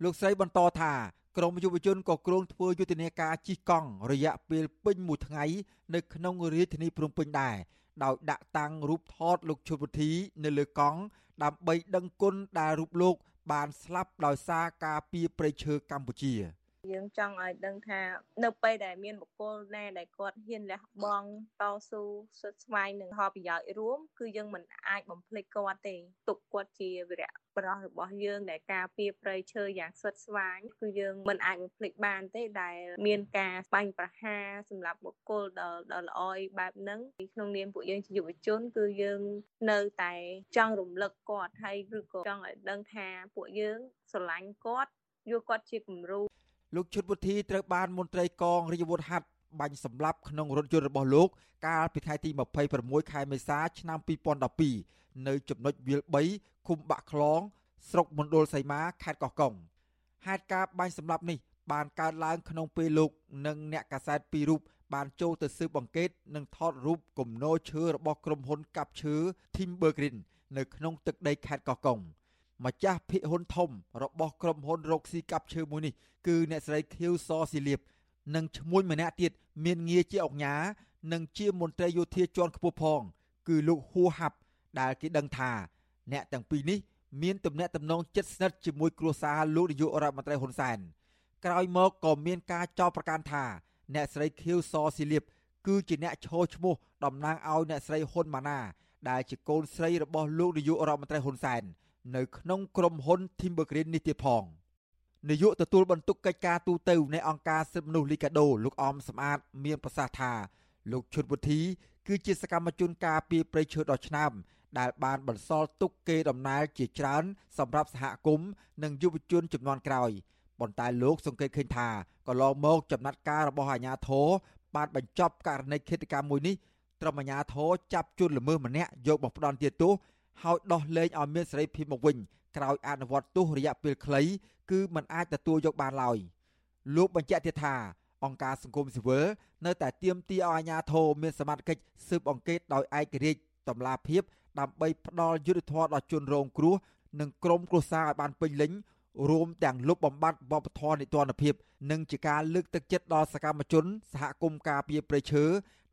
លោកស្រីបន្តថាក្រមយុវជនក៏គ្រោងធ្វើយុទ្ធនាការជិះកង់រយៈពេលពេញមួយថ្ងៃ នៅក្នុងរាជធានីភ្នំពេញដែរដោយដាក់តាំងរូបថតលោកឈុតវុធីនៅលើកង់ដើម្បីដឹងគុណដែលរូបលោកបានស្លាប់ដោយសារការពីប្រៃឈើកម្ពុជា។ យើងចង់ឲ្យដឹងថា នៅពេលដែលមានបុគ្គលណាដែលគាត់ហ៊ានលះបង់តស៊ូសុទ្ធស្វែងនឹងផលប្រយោជន៍រួម គឺយើងមិនអាចបំភ្លេចគាត់ទេទុកគាត់ជាវីរៈបរោះរបស់យើងដែលការពារព្រៃឈើយ៉ាងសុទ្ធស្វែងគឺយើងមិនអាចបំភ្លេចបានទេដែលមានការបាញ់ប្រហារសម្រាប់បុគ្គលដ៏ដ៏ល្អីបែបហ្នឹងក្នុងនាមពួកយើងជាយុវជន គឺយើងនៅតែចង់រំលឹកគាត់ហើយឬក៏ចង់ឲ្យដឹងថាពួកយើងស្រឡាញ់គាត់យកគាត់ជាគំរូ លោកឈុតវុធីត្រូវបានមន្ត្រីកងរាជអាវុធហត្ថបាញ់សម្លាប់ក្នុងរថយន្តរបស់លោក កាលពីថ្ងៃទី26ខែមេសាឆ្នាំ2012នៅចំណុចវាល3ឃុំបាក់ខ្លង ស្រុកមណ្ឌលសីមាខេត្តកោះកុងហេតុការបាញ់សម្លាប់នេះបានកើតឡើងក្នុងពេលលោកនិងអ្នកកាសែតពីររូបបានចូលទៅស៊ើបអង្កេតនិងថតរូបគំនរឈើរបស់ក្រុមហ៊ុនកាប់ឈើ Timber Green នៅក្នុងទឹកដីខេត្តកោះកុង ម្ចាស់ភាគហ៊ុនធំរបស់ក្រុមហ៊ុនរកស៊ីកាប់ឈើមួយនេះគឺអ្នកស្រីខៀវសស៊ីលៀបនិងឈ្មោះម្នាក់ទៀតមានងារជាអុកញ៉ានិងជាមន្ត្រីយោធាជាន់ខ្ពស់ផង គឺលោកហួហាប់ដែលគេដឹងថា អ្នកទាំងពីរនេះមានទំនាក់ទំនងជិតស្និទ្ធជាមួយគ្រួសារលោកនាយករដ្ឋមន្ត្រីហ៊ុនសែនក្រោយមកក៏មានការចោទប្រកាន់ថាអ្នកស្រីខៀវសស៊ីលៀបគឺជាអ្នកឈរឈ្មោះតំណាងឲ្យអ្នកស្រីហ៊ុនម៉ាណាដែលជាកូនស្រីរបស់លោកនាយករដ្ឋមន្ត្រីហ៊ុនសែន នៅក្នុងក្រុមហ៊ុន Timber Green នេះទៀតផងនាយកទទួលបន្ទុកកិច្ចការទូតនៃអង្គការសិទ្ធិមនុស្សលីកាដូលោកអមសំអាត មានប្រសាសន៍ថាលោកឈុតវុធី គឺជាសកម្មជនការពារព្រៃឈើដ៏ឆ្នើមដែលបានបន្សល់ទុកគេដំណើរជាច្រើន សម្រាប់សហគមន៍និងយុវជនចំនួនក្រោយប៉ុន្តែលោកសង្កេតឃើញថាកន្លងមកចំណាត់ការរបស់អាជ្ញាធរបានបញ្ចប់ករណីឃាតកម្មមួយនេះត្រឹមអាជ្ញាធរចាប់ជនល្មើសម្នាក់យកមកផ្ដន់ទាទោស ហើយដោះលែងឲ្យមានសេរីភាពមកវិញក្រោយអនុវត្តទោសរយៈពេលខ្លីគឺมันអាចទទួលយកបានឡើយលោកបញ្ជាក់ទៀតថាអង្គការសង្គមស៊ីវិលនៅតែទាមទារឲ្យអាជ្ញាធរមានសមត្ថកិច្ចស៊ើបអង្កេតដោយឯករាជ្យតម្លាភាពដើម្បីផ្ដល់យុត្តិធម៌ដល់ជនរងគ្រោះនិងក្រុមគ្រួសារឲ្យបានពេញលេញរួមទាំងលុបបំបាត់វប្បធម៌នីតិរដ្ឋភាពនិងជាការលើកទឹកចិត្តដល់សកម្មជនសហគមន៍ការពារព្រៃឈើ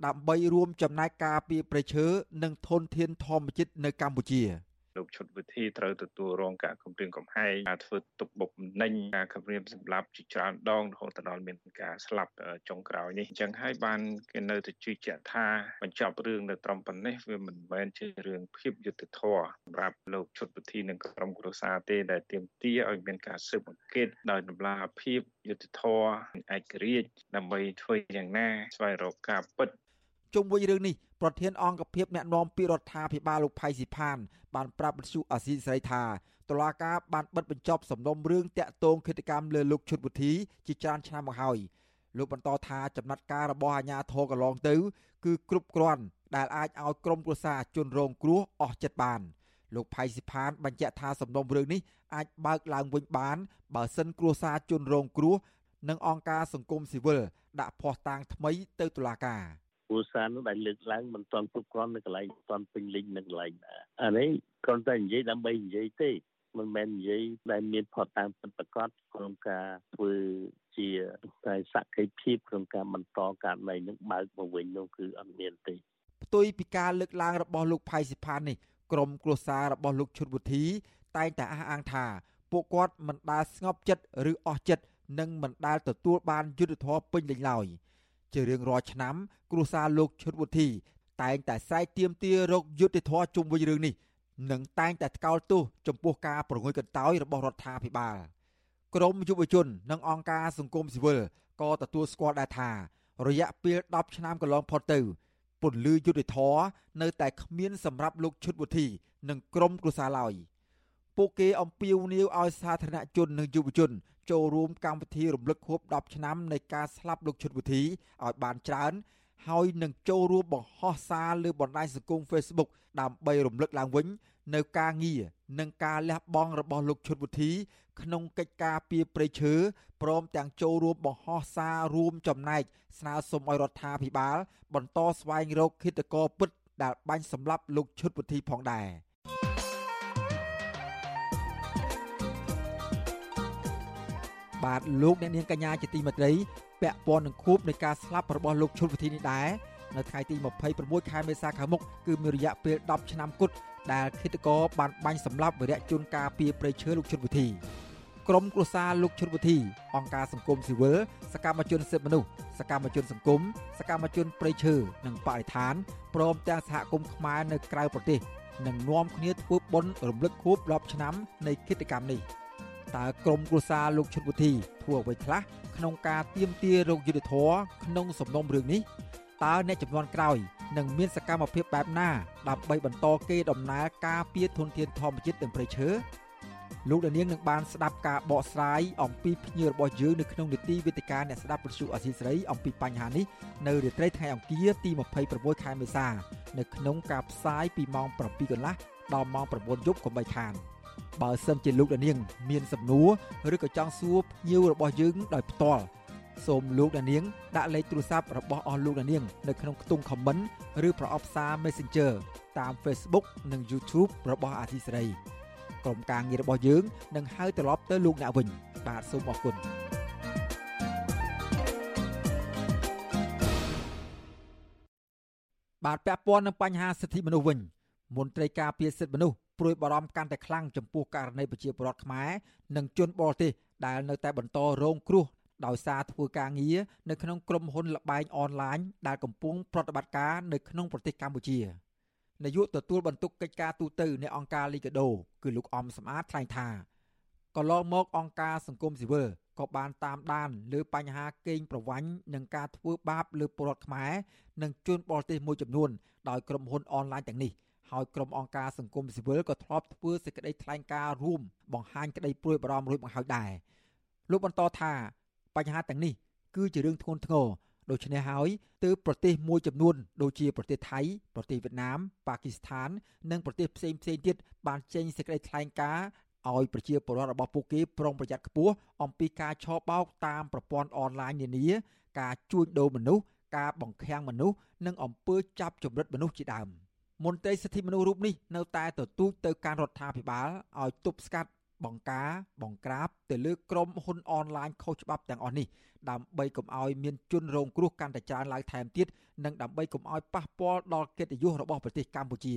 ដើម្បីរួមចំណែកការពារព្រៃឈើនិងធនធានធម្មជាតិនៅកម្ពុជា។ លោកឈុតវិធីត្រូវទទួលរងការគំរាមកំហែងការធ្វើទុកបុកម្នេញការគំរាមសម្លាប់ជាច្រើនដងរហូតដល់មានការស្លាប់ចុងក្រោយនេះអញ្ចឹងហើយបានគេនៅតែជឿជាក់ថាបញ្ចប់រឿងនៅត្រឹមប៉ុណ្ណេះវាមិនមែនជារឿងភាពយុត្តិធម៌សម្រាប់លោកឈុតវិធីនិងក្រុមគ្រួសារទេដែលទាមទារឲ្យមានការស៊ើបអង្កេតដោយតម្លាភាពយុត្តិធម៌ឯករាជ្យដើម្បីធ្វើយ៉ាងណាស្វែងរកការពិតជុំវិញរឿងនេះ ប្រធានអង្គភិបអ្នកណែនាំពាក្យរដ្ឋាភិបាលលោកផៃស៊ីផាន បានប្រាប់វិទ្យុអាស៊ីសេរីថាតុលាការបានបិទបញ្ចប់សំណុំរឿងតាក់ទងគិតកម្មលើលោកឈុតវុធីជាច្រើនឆ្នាំមកហើយលោកបន្តថាចំណាត់ការរបស់អាជ្ញាធរកន្លងទៅ គឺគ្រប់គ្រាន់ដែលអាចឲ្យក្រុមគ្រួសារជនរងគ្រោះអស់ចិត្តបានលោកផៃស៊ីផានបញ្ជាក់ថាសំណុំរឿងនេះអាចបើកឡើងវិញបាន បើសិនគ្រួសារជនរងគ្រោះនិងអង្គការសង្គមស៊ីវិលដាក់ភ័ស្តុតាងថ្មីទៅតុលាការ គ្រួសារនោះដែលលើកឡើងមិនទាន់គ្រប់គ្រាន់នៅកន្លែងមិនទាន់ពេញលេញនៅកន្លែងណាអានេះគ្រាន់តែនិយាយដើម្បីនិយាយទេមិនមែននិយាយដែលមានផតតាមពិតប្រាកដក្នុងការធ្វើជាតែសក្ខីភាពក្នុងការបន្តការណៃនឹងបើកមកវិញនោះគឺអត់មានទេផ្ទុយពីការលើកឡើងរបស់លោកផៃសិផាននេះក្រុមគ្រួសាររបស់លោកឈុតវុធីតែងតែអះអាងថាពួកគាត់មិនដែលស្ងប់ចិត្តឬអស់ចិត្តនិងមិនដែលទទួលបានយុត្តិធម៌ពេញលេញឡើយ ជារៀងរាល់ឆ្នាំ គ្រួសារលោកឈុតវុធីតែងតែស្រែកទាមទាររកយុត្តិធម៌ជុំវិញរឿងនេះនិងតែងតែថ្កោលទោសចំពោះការប្រងើយកន្តើយរបស់រដ្ឋាភិបាលក្រមយុវជន និងអង្គការសង្គមស៊ីវិលក៏ទទួលស្គាល់ដែរថា រយៈពេល10ឆ្នាំកន្លងផុតទៅពន្លឺយុទ្ធធរនៅតែគ្មានសម្រាប់លោកឈុតវុធី និងក្រុមគ្រួសារឡើយ ពួកគេអំពាវនាវឲ្យសាធារណជននិងយុវជន ចូលរួមកម្មវិធីរំលឹកខួប10ឆ្នាំនៃការស្លាប់លោកឈុតវុធីឲ្យបានច្រើន ហើយនឹងចូលរួមបង្ហោះសារលើបណ្ដាញសង្គម Facebook ដើម្បីរំលឹកឡើងវិញ នៅការងារនិងការលះបង់របស់លោកឈុតវុធី ក្នុងកិច្ចការពីព្រៃឈើព្រមទាំងចូលរួមបង្ហោះសាររួមចំណែកស្នើសុំឲ្យរដ្ឋាភិបាល បន្តស្វែងរកឃាតករពិតដែលបាញ់សម្លាប់លោកឈុតវុធីផងដែរ បាទលោកអ្នកនាងកញ្ញាជាទីមេត្រីពាក់ព័ន្ធនឹងខួបនៃការស្លាប់របស់លោកឈុតវុធីនេះដែរនៅថ្ងៃទី26ខែមេសាខាងមុខគឺមានរយៈពេល10ឆ្នាំគត់ដែលឃាតករបានបាញ់សម្លាប់វីរៈជនការពីប្រៃឈើលោកឈុតវិធីក្រមគ្រួសារលោកឈុតវិធីអង្គការសង្គមស៊ីវិលសកម្មជនសិទ្ធិមនុស្សសកម្មជនសង្គមសកម្មជនប្រៃឈើនិងបរិស្ថានព្រមទាំងសហគមន៍ខ្មែរនៅក្រៅប្រទេសនឹងនាំគ្នាធ្វើបុណ្យរំលឹកខួប10ឆ្នាំនៃគិតកម្មនេះ តើក្រមគ្រួសារលោកឈុតវិធីធ្វើអ្វីខ្លះក្នុងការទៀមទារោគយុទ្ធធរក្នុងសំណុំរឿងនេះតើអ្នកចំនួនក្រោយនឹងមានសកម្មភាពបែបណាដើម្បីបន្តគេដំណើរការពារធនធានធម្មជាតិនិងព្រៃឈើលោកដានៀងនឹងបានស្ដាប់ការបកស្រាយអំពីភ្ញៀវរបស់យើងនៅក្នុងនីតិវិទ្យាអ្នកស្ដាប់វិទ្យុអសីស្រីអំពីបញ្ហានេះនៅរាត្រីថ្ងៃអង្គារទី26ខែមេសា នៅក្នុងការផ្សាយពីម៉ោង7កន្លះដល់ម៉ោង9យប់កុំបីខាន បើសិនជាលោកដានៀងមានសំណួរឬក៏ចង់សួរភ្ញៀវរបស់យើងដោយផ្ទាល់សូមលោកអ្នកនាងដាក់លេខទូរស័ព្ទរបស់អស់លោកអ្នកនាងនៅក្នុងខ្ទង់ comment ឬប្រអប់សារ Messenger តាម Facebook និង YouTube របស់អាស៊ីសេរីក្រុមការងាររបស់យើងនឹងហៅត្រឡប់ទៅលោកអ្នកវិញបាទសូមអរគុណបាទពាក់ព័ន្ធនឹងបញ្ហាសិទ្ធិមនុស្សវិញមន្ត្រីការពារសិទ្ធិមនុស្ស ព្រួយបារម្ភកាន់តែខ្លាំងចំពោះករណីប្រជាពលរដ្ឋខ្មែរនិងជនបរទេសដែលនៅតែបន្តរងគ្រោះដោយសារធ្វើការងារនៅក្នុងក្រុមហ៊ុនលបែងអនឡាញដែលកំពុងប្រតិបត្តិការនៅក្នុងប្រទេសកម្ពុជានាយកទទួលបន្ទុកកិច្ចការទូតនៃអង្គការលីកាដូគឺលោកអំសំអាតថ្លែងថាកន្លងមកអង្គការសង្គមស៊ីវិលក៏បានតាមដានលើបញ្ហាកេងប្រវ័ញ្ចនិងការធ្វើបាបលើពលរដ្ឋខ្មែរនិងជនបរទេសមួយចំនួនដោយក្រុមហ៊ុនអនឡាញទាំងនេះ ហើយក្រុមអង្គការសង្គមស៊ីវិលក៏ធ្លាប់ធ្វើសេចក្តីថ្លែងការណ៍រួមបង្ហាញក្តីព្រួយបារម្ភរួចមកហើយដែរលោកបន្តថាបញ្ហាទាំងនេះគឺជារឿងធ្ងន់ធ្ងរដូច្នេះហើយទើបប្រទេសមួយចំនួនដូចជាប្រទេសថៃប្រទេសវៀតណាមប៉ាគីស្ថាន និងប្រទេសផ្សេងផ្សេងទៀតបានចេញសេចក្តីថ្លែងការណ៍ឲ្យប្រជាពលរដ្ឋរបស់ពួកគេប្រុងប្រយ័ត្នខ្ពស់អំពីការឆបោកតាមប្រព័ន្ធអនឡាញនានាការជួញដូរមនុស្សការបង្ខាំងមនុស្សនិងអំពើចាប់ចម្រិតមនុស្សជាដើម មន្ត្រីសិទ្ធិមនុស្សរូបនេះនៅតែទទូចទៅការរដ្ឋាភិបាលឲ្យទប់ស្កាត់បង្ការបង្ក្រាបទៅលើក្រុមហ៊ុនអនឡាញខុសច្បាប់ទាំងអស់នេះដើម្បីកុំឲ្យមានជនរងគ្រោះកាន់តែច្រើនឡើងថែមទៀតនិងដើម្បីកុំឲ្យប៉ះពាល់ដល់កិត្តិយសរបស់ប្រទេសកម្ពុជា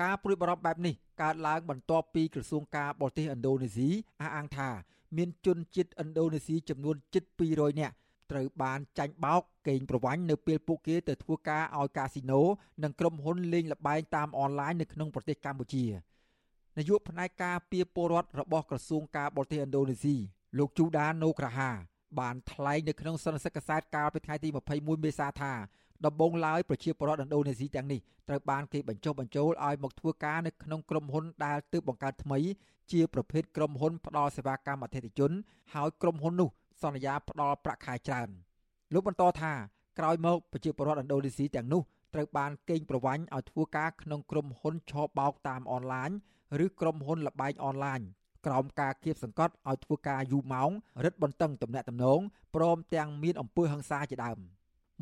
ការព្រួយបារម្ភបែបនេះកើតឡើងបន្ទាប់ពីក្រសួងការបរទេសឥណ្ឌូនេស៊ីអះអាងថា មានជនជាតិឥណ្ឌូនេស៊ីចំនួនជិត200នាក់ ត្រូវបានចាញ់បោកកេងប្រវ័ញ្ចនៅពេលពួកគេទៅធ្វើការឲ្យកាស៊ីណូនិងក្រុមហ៊ុនលេងល្បែងតាមអនឡាញនៅក្នុងប្រទេសកម្ពុជានាយកផ្នែកការពារពលរដ្ឋរបស់ក្រសួងការបរទេសឥណ្ឌូនេស៊ីលោកជូដាណូក្រាហា បានថ្លែងនៅក្នុងសន្និសីទកាសែតកាលពីថ្ងៃទី21មេសាថាដំបូងឡើយប្រជាពលរដ្ឋឥណ្ឌូនេស៊ីទាំងនេះត្រូវបានគេបញ្ចុះបញ្ចូលឲ្យមកធ្វើការនៅក្នុងក្រុមហ៊ុនដែលទើបបង្កើតថ្មី ជាប្រភេទក្រុមហ៊ុនផ្ដល់សេវាកម្មអតិថិជន ហើយក្រុមហ៊ុននោះ សន្យាផ្ដល់ប្រាក់ខែច្រើនលោកបន្តថាក្រោយមកប្រជាពលរដ្ឋឥណ្ឌូនេស៊ីទាំងនោះត្រូវបានកេងប្រវ័ញ្ចឲ្យធ្វើការក្នុងក្រុមហ៊ុនឆបោកតាមអនឡាញឬក្រុមហ៊ុនលបែងអនឡាញក្រោមការគៀបសង្កត់ឲ្យធ្វើការយូរម៉ោងរឹតបន្តឹងទំនាក់ទំនងព្រមទាំងមានអំពើហិង្សាជាដើម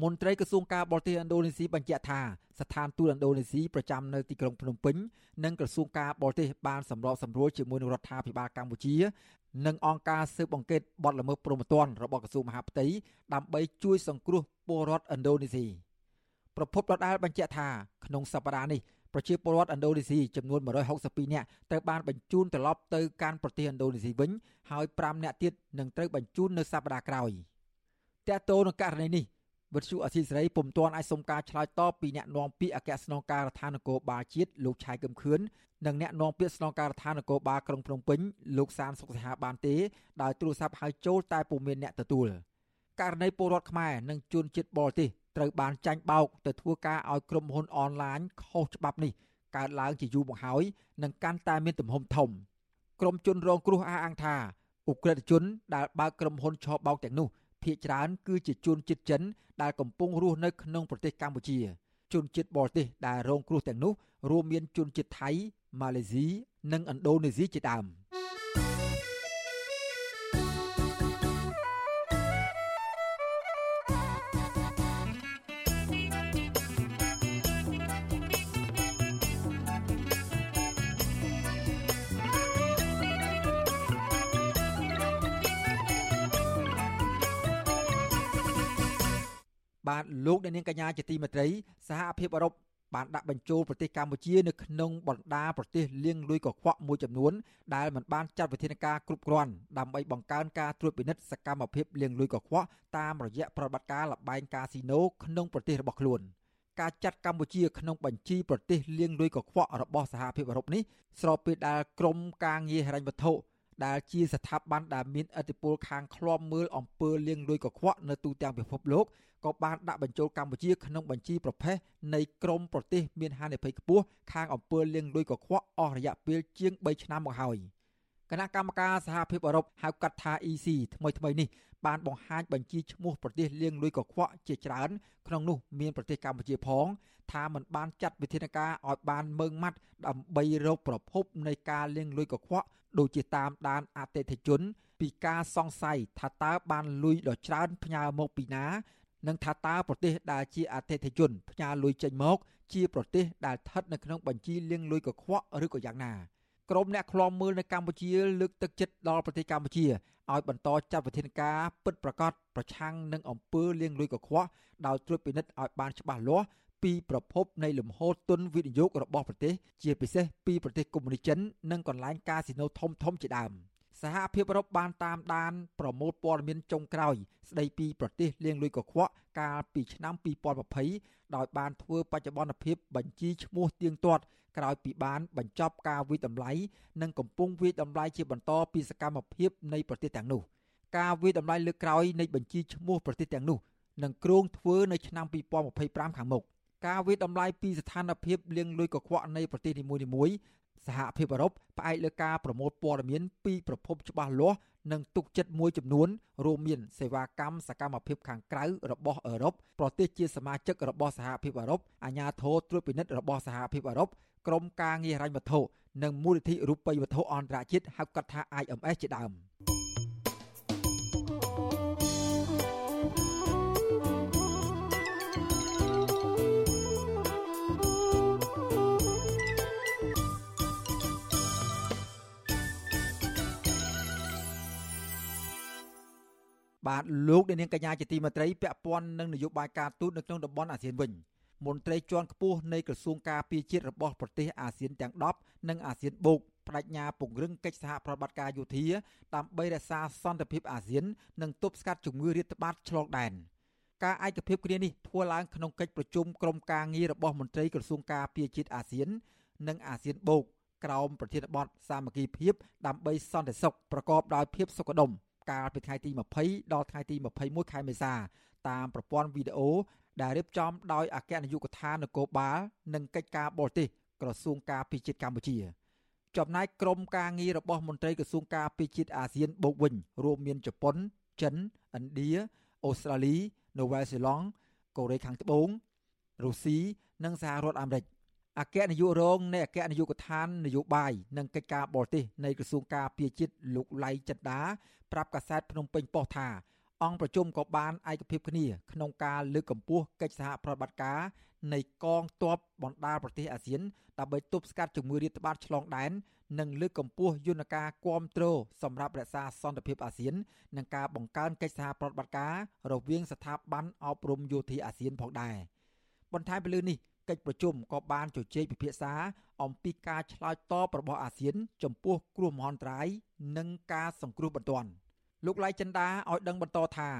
មន្ត្រីក្រសួងការបរទេសឥណ្ឌូនេស៊ីបញ្ជាក់ថា ស្ថានទូតឥណ្ឌូនេស៊ីប្រចាំនៅទីក្រុងភ្នំពេញនិងក្រសួងការបរទេសបានសម្របសម្រួលជាមួយនឹងរដ្ឋាភិបាលកម្ពុជានិងអង្គការស៊ើបអង្កេតបទល្មើសព្រហ្មទណ្ឌរបស់ក្រសួងមហាផ្ទៃដើម្បីជួយសង្គ្រោះពលរដ្ឋឥណ្ឌូនេស៊ីប្រពន្ធដដាលបញ្ជាក់ថាក្នុងសប្តាហ៍នេះប្រជាពលរដ្ឋឥណ្ឌូនេស៊ីចំនួន162នាក់ត្រូវបានបញ្ជូនត្រឡប់ទៅកាន់ប្រទេសឥណ្ឌូនេស៊ីវិញហើយ5នាក់ទៀតនឹងត្រូវបញ្ជូននៅសប្តាហ៍ក្រោយតើតើនឹងករណីនេះ វិទ្យុអសីសេរីពុំទាន់អាចសុំការឆ្លើយតបពីអ្នកនាំពាក្យអគ្គស្នងការដ្ឋាននគរបាលជាតិលោកឆៃកឹមខឿននិងអ្នកនាំពាក្យស្នងការដ្ឋាននគរបាលក្រុងភ្នំពេញលោកសានសុកសិហាបានទេដោយទូរស័ព្ទហៅចូលតែពុំមានអ្នកទទួលករណីពលរដ្ឋខ្មែរនិងជនជាតិបរទេសត្រូវបានចាញ់បោកទៅធ្វើការឲ្យក្រុមហ៊ុនអនឡាញខុសច្បាប់នេះកើតឡើងជាយូរមកហើយនិងកាន់តែមានទំហំធំក្រុមជនរងគ្រោះអះអាងថាអ ுக ្រិតជនដែលបើកក្រុមហ៊ុនឆបោកទាំងនោះ ភ ieck ច្រើនគឺជាជនជាតិចិនដែលកំពុងរស់នៅក្នុងប្រទេសកម្ពុជា ជនជាតិបរទេសដែលរងគ្រោះទាំងនោះរួមមានជនជាតិថៃម៉ាឡេស៊ីនិងឥណ្ឌូនេស៊ីជាដើម។ លោកអ្នកនាងកញ្ញាជាទីមេត្រីសហភាពអឺរ៉ុបបានដាក់បញ្ចូលប្រទេសកម្ពុជានៅក្នុងបណ្ដាប្រទេសលាងលុយកខ្វក់មួយចំនួនដែលមិនបានចាត់វិធានការគ្រប់គ្រាន់ដើម្បីបង្កើនការត្រួតពិនិត្យសកម្មភាពលាងលុយកខ្វក់តាមរយៈប្រតិបត្តិការលបែងកាស៊ីណូក្នុងប្រទេសរបស់ខ្លួនការចាត់កម្ពុជាក្នុងបញ្ជីប្រទេសលាងលុយកខ្វក់របស់សហភាពអឺរ៉ុបនេះស្របពេលដែលក្រមការងារហិរញ្ញវត្ថុដែលជាស្ថាប័នដែលមានឥទ្ធិពលខាងឃ្លាំមើលអំពើលាងលុយកខ្វក់នៅទូទាំងពិភពលោក ក៏បានដាក់បញ្ចូលកម្ពុជាក្នុងបញ្ជីប្រភេទនៃក្រមប្រទេសមានហានិភ័យខ្ពស់ខាងអំពើលាងលុយកខ្វក់អស់រយៈពេលជាង3ឆ្នាំមកហើយគណៈកម្មការសហភាពអឺរ៉ុបហៅកាត់ថា EC ថ្មីថ្មីនេះបានបង្ហាញបញ្ជីឈ្មោះប្រទេសលាងលុយកខ្វក់ជាច្រើនក្នុងនោះមានប្រទេសកម្ពុជាផងថាมันបានចាត់វិធានការឲ្យបានមើងម៉ាត់ដើម្បីរកប្រភពនៃការលាងលុយកខ្វក់ដូចជាតាមដានអតិថិជន ពីការសង្ស័យថាតើបានលុយដ៏ច្រើនផ្ញើមកពីណា និងថាតើប្រទេសដែលជាអតិថិជនផ្ញើលុយចេញមក ជាប្រទេសដែលស្ថិតនៅក្នុងបញ្ជីលាងលុយកខ្វក់ឬក៏យ៉ាងណាក្រមអ្នកឃ្លាំមើលនៅកម្ពុជាលើកទឹកចិត្តដល់ប្រទេសកម្ពុជាឲ្យបន្តចាត់វិធានការពិតប្រាកដប្រឆាំងនឹងអំពើលាងលុយកខ្វក់ដោយត្រួតពិនិត្យឲ្យបានច្បាស់លាស់ពីប្រភពនៃលំហូរទុនវិនិយោគរបស់ប្រទេសជាពិសេសពីប្រទេសកុម្មុយនីសចិននិងកន្លែងកាស៊ីណូធំធំជាដើម។ សហភាពអឺរ៉ុបបានតាមដានប្រមូលព័ត៌មានចុងក្រោយ ស្ដីពីប្រទេសលាងលុយកខ្វក់កាលពីឆ្នាំ2020ដោយបានធ្វើបច្ចុប្បន្នភាពបញ្ជីឈ្មោះទៀងទាត់ក្រោយពីបានបញ្ចប់ការវិតម្លៃនិងកំពុងវិតម្លៃជាបន្តពីសកម្មភាពនៃប្រទេសទាំងនោះការវិតម្លៃលើកក្រោយនៃបញ្ជីឈ្មោះប្រទេសទាំងនោះនឹងគ្រោងធ្វើនៅឆ្នាំ2025ខាងមុខការវិតម្លៃពីស្ថានភាពលាងលុយកខ្វក់នៃប្រទេសនីមួយៗ សហភាពអឺរ៉ុបផ្អែកលើការប្រមូលព័ត៌មានពីប្រភពច្បាស់លាស់និងទុកចិត្តមួយចំនួនរួមមានសេវាកម្មសកម្មភាពខាងក្រៅរបស់អឺរ៉ុបប្រទេសជាសមាជិករបស់សហភាពអឺរ៉ុបអាជ្ញាធរត្រួតពិនិត្យរបស់សហភាពអឺរ៉ុបក្រមការងារហិរញ្ញវត្ថុនិងមូលនិធិរូបិយវត្ថុអន្តរជាតិហៅកាត់ថា IMS ជាដើម។ បាទលោកអ្នកនាងកញ្ញាជាទីមេត្រីពាក់ព័ន្ធនឹងនយោបាយការទូតនៅក្នុងតំបន់អាស៊ានវិញមន្ត្រីជាន់ខ្ពស់នៃក្រសួងការពារជាតិរបស់ប្រទេសអាស៊ានទាំង10និងអាស៊ានបូកបដិញ្ញាពង្រឹងកិច្ចសហប្រតិបត្តិការយោធាដើម្បីរក្សាសន្តិភាពអាស៊ាននិងទប់ស្កាត់ជំងឺរាតត្បាតឆ្លងដែនការឯកភាពគ្នានេះធ្វើឡើងក្នុងកិច្ចប្រជុំក្រុមការងាររបស់មន្ត្រីក្រសួងការពារជាតិអាស៊ាន និងអាស៊ានបូកក្រោមប្រធានបទសាមគ្គីភាពដើម្បីសន្តិសុខប្រកបដោយភាពសុខដុម កាលពីថ្ងៃទី20ដល់ថ្ងៃទី21ខែមេសាតាមប្រព័ន្ធវីដេអូដែលរៀបចំដោយអគ្គនាយកដ្ឋាននគរបាលនិងកិច្ចការបរទេសក្រសួងការពារជាតិកម្ពុជាចំណែកក្រុមការងាររបស់មន្ត្រីក្រសួងការពារជាតិអាស៊ានបូកវិញរួមមានជប៉ុនចិនឥណ្ឌាអូស្ត្រាលីនូវែលសេឡង់កូរ៉េខាងត្បូងរុស្ស៊ីនិងសហរដ្ឋអាមេរិក អគ្គនាយករងនៃអគ្គនាយកដ្ឋាននយោបាយនិងកិច្ចការបរទេសនៃក្រសួងការពារជាតិលោកឡៃចិន្តាប្រាប់កាសែតភ្នំពេញប៉ុស្តិ៍ថាអង្គប្រជុំក៏បានឯកភាពគ្នាក្នុងការលើកកម្ពស់កិច្ចសហប្រតិបត្តិការនៃកងទ័ពបណ្ដាប្រទេសអាស៊ានដើម្បីទប់ស្កាត់ជំងឺរាតត្បាតឆ្លងដែននិងលើកកម្ពស់យន្តការគាំទ្រសម្រាប់រក្សាសន្តិភាពអាស៊ាននិងការបង្កើនកិច្ចសហប្រតិបត្តិការរវាងស្ថាប័នអប់រំយោធាអាស៊ានផងដែរបន្ថែមពីលើនេះ កិច្ចប្រជុំក៏បានជជែកពិភាក្សាអំពីការឆ្លើយតបរបស់អាស៊ាន ចំពោះគ្រោះមហន្តរាយនិងការសង្គ្រោះបន្ទាន់លោកឡៃចិន្តាឲ្យដឹងបន្តថា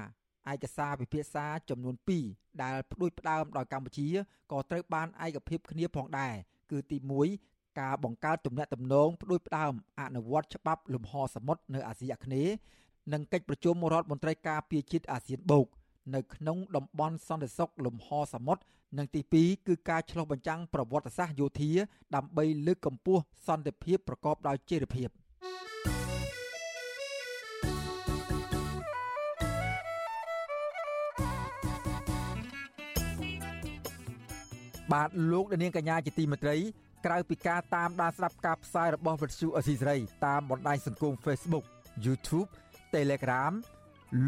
ឯកសារពិភាក្សាចំនួន2ដែលផ្ដួចផ្ដើមដោយកម្ពុជាក៏ត្រូវបានឯកភាពគ្នាផងដែរគឺទី1ការបង្កើតទំនាក់ទំនងផ្ដួចផ្ដើមអនុវត្តច្បាប់លំហសមុទ្រនៅអាស៊ីអាគ្នេយ៍និងកិច្ចប្រជុំរដ្ឋមន្ត្រីការពារជាតិអាស៊ានបូក នៅក្នុងតំបន់សន្តិសុខលំហសមុទ្រនិងទី2គឺការឆ្លុះបញ្ចាំងប្រវត្តិសាស្ត្រយោធាដើម្បីលើកកម្ពស់សន្តិភាពប្រកបដោយចីរភាព។បាទលោកនាងកញ្ញាជាទីមេត្រី ក្រៅពីការតាមដានស្ដាប់ការផ្សាយរបស់វិទ្យុអស៊ីសេរីតាមបណ្ដាញសង្គម Facebook YouTube Telegram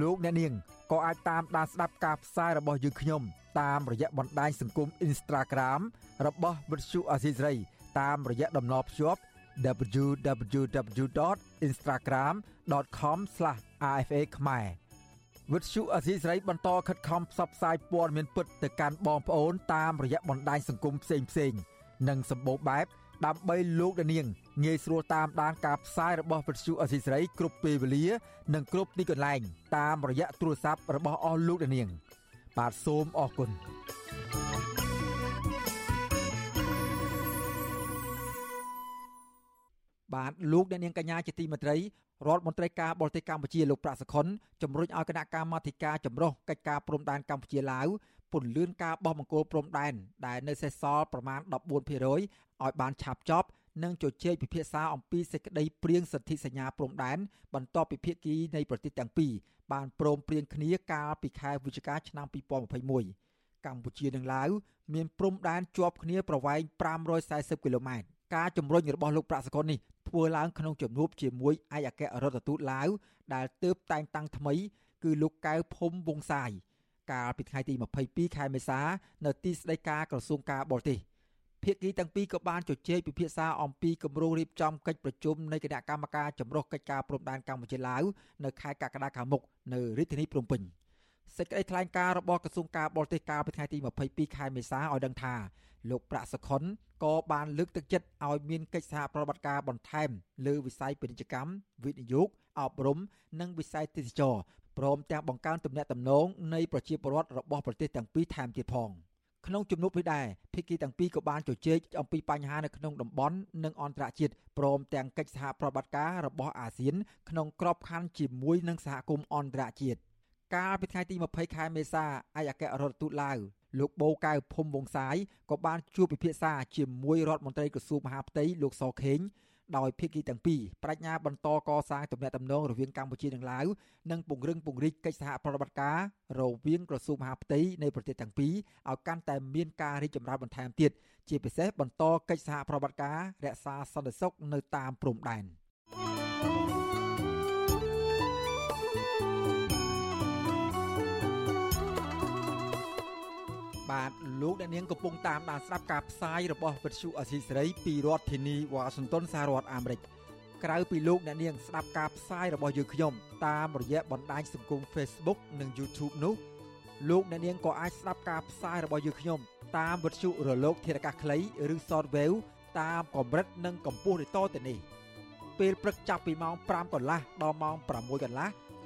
លោកអ្នកនាង ក៏អាចតាមដានស្ដាប់ការផ្សាយរបស់យើងខ្ញុំ តាមរយៈបណ្ដាញសង្គម Instagram របស់វិទ្យុអស៊ីសេរីតាមរយៈតំណភ្ជាប់ www.instagram.com/rfa ខ្មែរវិទ្យុអសីស្រីបន្តខិតខំផ្សព្វផ្សាយព័ត៌មានពិតទៅកាន់បងប្អូនតាមរយៈបណ្ដាញសង្គមផ្សេងផ្សេងនិងសម្បូរបែប ដើម្បីលោកនាងងាយស្រួលតាមដានការផ្សាយរបស់វិទ្យុអសីស្រីគ្រប់ពេលវេលា និងគ្រប់ទីកន្លែង តាមរយៈទូរស័ព្ទរបស់អស់លោកនាង បាទសូមអរគុណបាទលោកអ្នកនាងកញ្ញាជាទីមេត្រីរដ្ឋមន្ត្រីការបរទេសកម្ពុជាលោកប្រាក់សុខុនជំរុញឲ្យគណៈកម្មាធិការចម្រុះកិច្ចការព្រំដែនកម្ពុជាឡាវ ពន្លឿនការបោះបង្គោលព្រំដែនដែលនៅសេសសល់ប្រមាណ14%ឲ្យបានឆាប់ចប់និងជជែកពិភាក្សាអំពីសេចក្តីព្រៀងសន្ធិសញ្ញាព្រំដែនបន្ទាប់ពីភាគីនៃប្រទេសទាំងពីរបានព្រមព្រៀងគ្នាកាលពីខែវិច្ឆិកាឆ្នាំ2021កម្ពុជានិងឡាវមានព្រំដែនជាប់គ្នាប្រវែង540គីឡូម៉ែត្រការជំរុញរបស់លោកប្រាក់សកលនេះធ្វើឡើងក្នុងជំនួបជាមួយឯកអគ្គរដ្ឋទូតឡាវដែលទើបតែងតាំងថ្មី គឺលោកកៅភូមិវងសាយ កាលពីថ្ងៃទី22ខែមេសានៅទីស្តីការក្រសួងការបរទេសភាគីទាំងពីរក៏បានជជែកពិភាក្សាអំពីគម្រោងរៀបចំកិច្ចប្រជុំនៃគណៈកម្មការចម្រុះកិច្ចការព្រំដែនកម្ពុជាឡាវនៅខែកក្កដាខាងមុខនៅរាជធានីភ្នំពេញសេចក្តីថ្លែងការណ៍របស់ក្រសួងការបរទេសកាលពីថ្ងៃទី22ខែមេសាឲ្យដឹងថាលោកប្រាក់សុខុនក៏បានលើកទឹកចិត្តឲ្យមានកិច្ចសហប្រតិបត្តិការបន្ថែមលើវិស័យពាណិជ្ជកម្មវិនិយោគអប់រំនិងវិស័យទេសចរ ព្រមទាំងបង្កើនទំនាក់ទំនងនៃប្រជាពលរដ្ឋរបស់ប្រទេសទាំងពីរថែមទៀតផងក្នុងជំនួបនេះដែរភាគីទាំងពីរក៏បានជជែកអំពីបញ្ហានៅក្នុងតំបន់និងអន្តរជាតិព្រមទាំងកិច្ចសហប្រតិបត្តិការរបស់អាស៊ានក្នុងក្របខ័ណ្ឌជាមួយនឹងសហគមន៍អន្តរជាតិកាលពីថ្ងៃទី20ខែមេសាឯកអគ្គរដ្ឋទូតឡាវលោកបូកៅភូមិវងសាយក៏បានជួបពិភាក្សាជាមួយរដ្ឋមន្ត្រីក្រសួងមហាផ្ទៃលោកសខេង ដោយភាគីទាំងពីរបដិញ្ញាបន្តកសាងទំនាក់ទំនងរវាងកម្ពុជានិងឡាវនិងពង្រឹងពង្រីកកិច្ចសហប្រតិបត្តិការរវាងក្រសួងមហាផ្ទៃនៃប្រទេសទាំងពីរឲ្យកាន់តែមានការរីកចម្រើនបន្ថែមទៀតជាពិសេសបន្តកិច្ចសហប្រតិបត្តិការរក្សាសន្តិសុខនៅតាមព្រំដែន។ បាទលោកអ្នកនាងកំពុងតាមដានស្ដាប់ការផ្សាយរបស់វិទ្យុអសីសេរីពីរដ្ឋធានីវ៉ាស៊ីនតោនសហរដ្ឋអាមេរិកក្រៅពីលោកអ្នកនាងស្ដាប់ការផ្សាយរបស់យើងខ្ញុំតាមរយៈបណ្ដាញសង្គម Facebook និង YouTube នោះលោកអ្នកនាងក៏អាចស្ដាប់ការផ្សាយរបស់យើងខ្ញុំតាមវិទ្យុរលក ធារកាសខ្លីឬ Shortwave តាមកម្រិតនិងកម្ពស់ដូចតទៅនេះពេលព្រឹកចាប់ពីម៉ោង5កន្លះដល់ម៉ោង6កន្លះ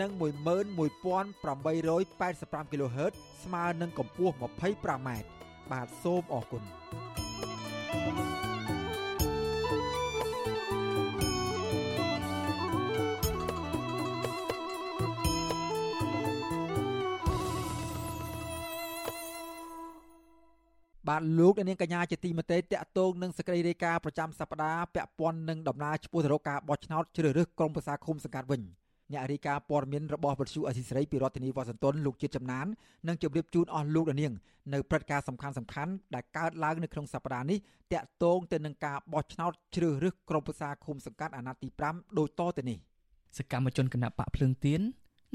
និង11885 kHz ស្មើនឹងកម្ពស់ 25m បាទសូមអរគុណបាទលោកនាងកញ្ញាជាទីមេត្រីតកតងនឹងសកម្មភាពប្រចាំសប្តាហ៍ពាក់ព័ន្ធនឹងដំណើរឆ្ពោះទៅរកការបោះឆ្នោតជ្រើសរើសក្រុមប្រឹក្សាឃុំសង្កាត់វិញ អ្នករាយការណ៍ព័ត៌មានរបស់វិទ្យុអសីសេរីពីរដ្ឋធានីវ៉ាស៊ីនតោនលោកជាតិចំណាននឹងជម្រាបជូនអស់លោកនាងនៅព្រឹត្តិការណ៍សំខាន់សំខាន់ដែលកើតឡើងនៅក្នុងសប្តាហ៍នេះតាក់ទងទៅនឹងការបោះឆ្នោតជ្រើសរើសក្រុមប្រឹក្សាឃុំសង្កាត់អាណត្តិទី5ដូចតទៅនេះសកម្មជនគណៈបកភ្លើងទៀន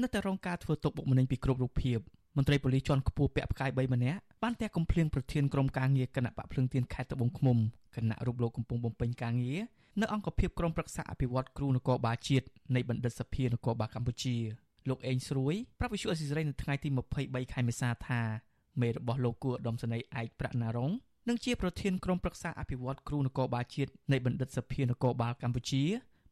នៅតែរងការធ្វើទុកបុកម្នេញពីគ្រប់រូបភាពមន្ត្រីប៉ូលីសជាន់ខ្ពស់ពាក់ផ្កាយ3ម្នាក់បានតែកំភ្លៀងប្រធានក្រុមការងារគណៈបកភ្លើងទៀនខេត្តត្បូងឃ្មុំគណៈរូបលោកកំពុងបំពេញការងារ នៅអង្គភាពក្រុមប្រឹក្សាអភិវឌ្ឍគ្រូនគរបាលជាតិនៃបណ្ឌិតសភានគរបាលកម្ពុជាលោកអេងស្រួយប្រាប់វិសុអេស៊ីសរ៉ៃនៅថ្ងៃទី23ខែមេសាថាមេរបស់លោកគួរឧត្តមសេនីយ៍ឯកប្រាក់ណារុងនិងជាប្រធានក្រុមប្រឹក្សាអភិវឌ្ឍគ្រូនគរបាលជាតិនៃបណ្ឌិតសភានគរបាលកម្ពុជា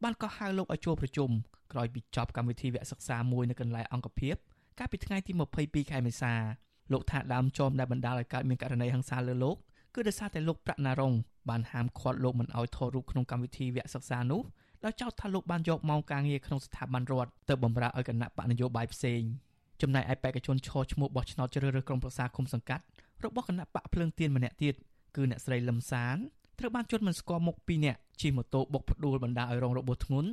បានកោះហៅលោកឲ្យចូលប្រជុំក្រោយពីចប់កម្មវិធីវគ្គសិក្សាមួយនៅកន្លែងអង្គភាពកាលពីថ្ងៃទី22ខែមេសាលោកថាដើមចមដែលបណ្ដាលឲ្យកើតមានករណីហិង្សាលើលោក គឺដោយសារតែលោកប្រាក់ណារុងបានហាមឃាត់លោកមិនឲ្យថតរូបក្នុងកម្មវិធីវគ្គសិក្សានោះដោយចោទថាលោកបានយកម៉ោងការងារក្នុងស្ថាប័នរដ្ឋទៅបម្រើឲ្យគណៈបកនយោបាយផ្សេងចំណែកឯបេក្ខជនឈរឈ្មោះបោះឆ្នោតជ្រើសរើសក្រុមប្រឹក្សាគុំសង្កាត់របស់គណៈបកភ្លើងទៀនម្នាក់ទៀតគឺអ្នកស្រីលឹមសានត្រូវបានជន់មិនស្គាល់មុខ2នាក់ជិះម៉ូតូបុកផ្ដួលបណ្ដាឲ្យរងរបួសធ្ងន់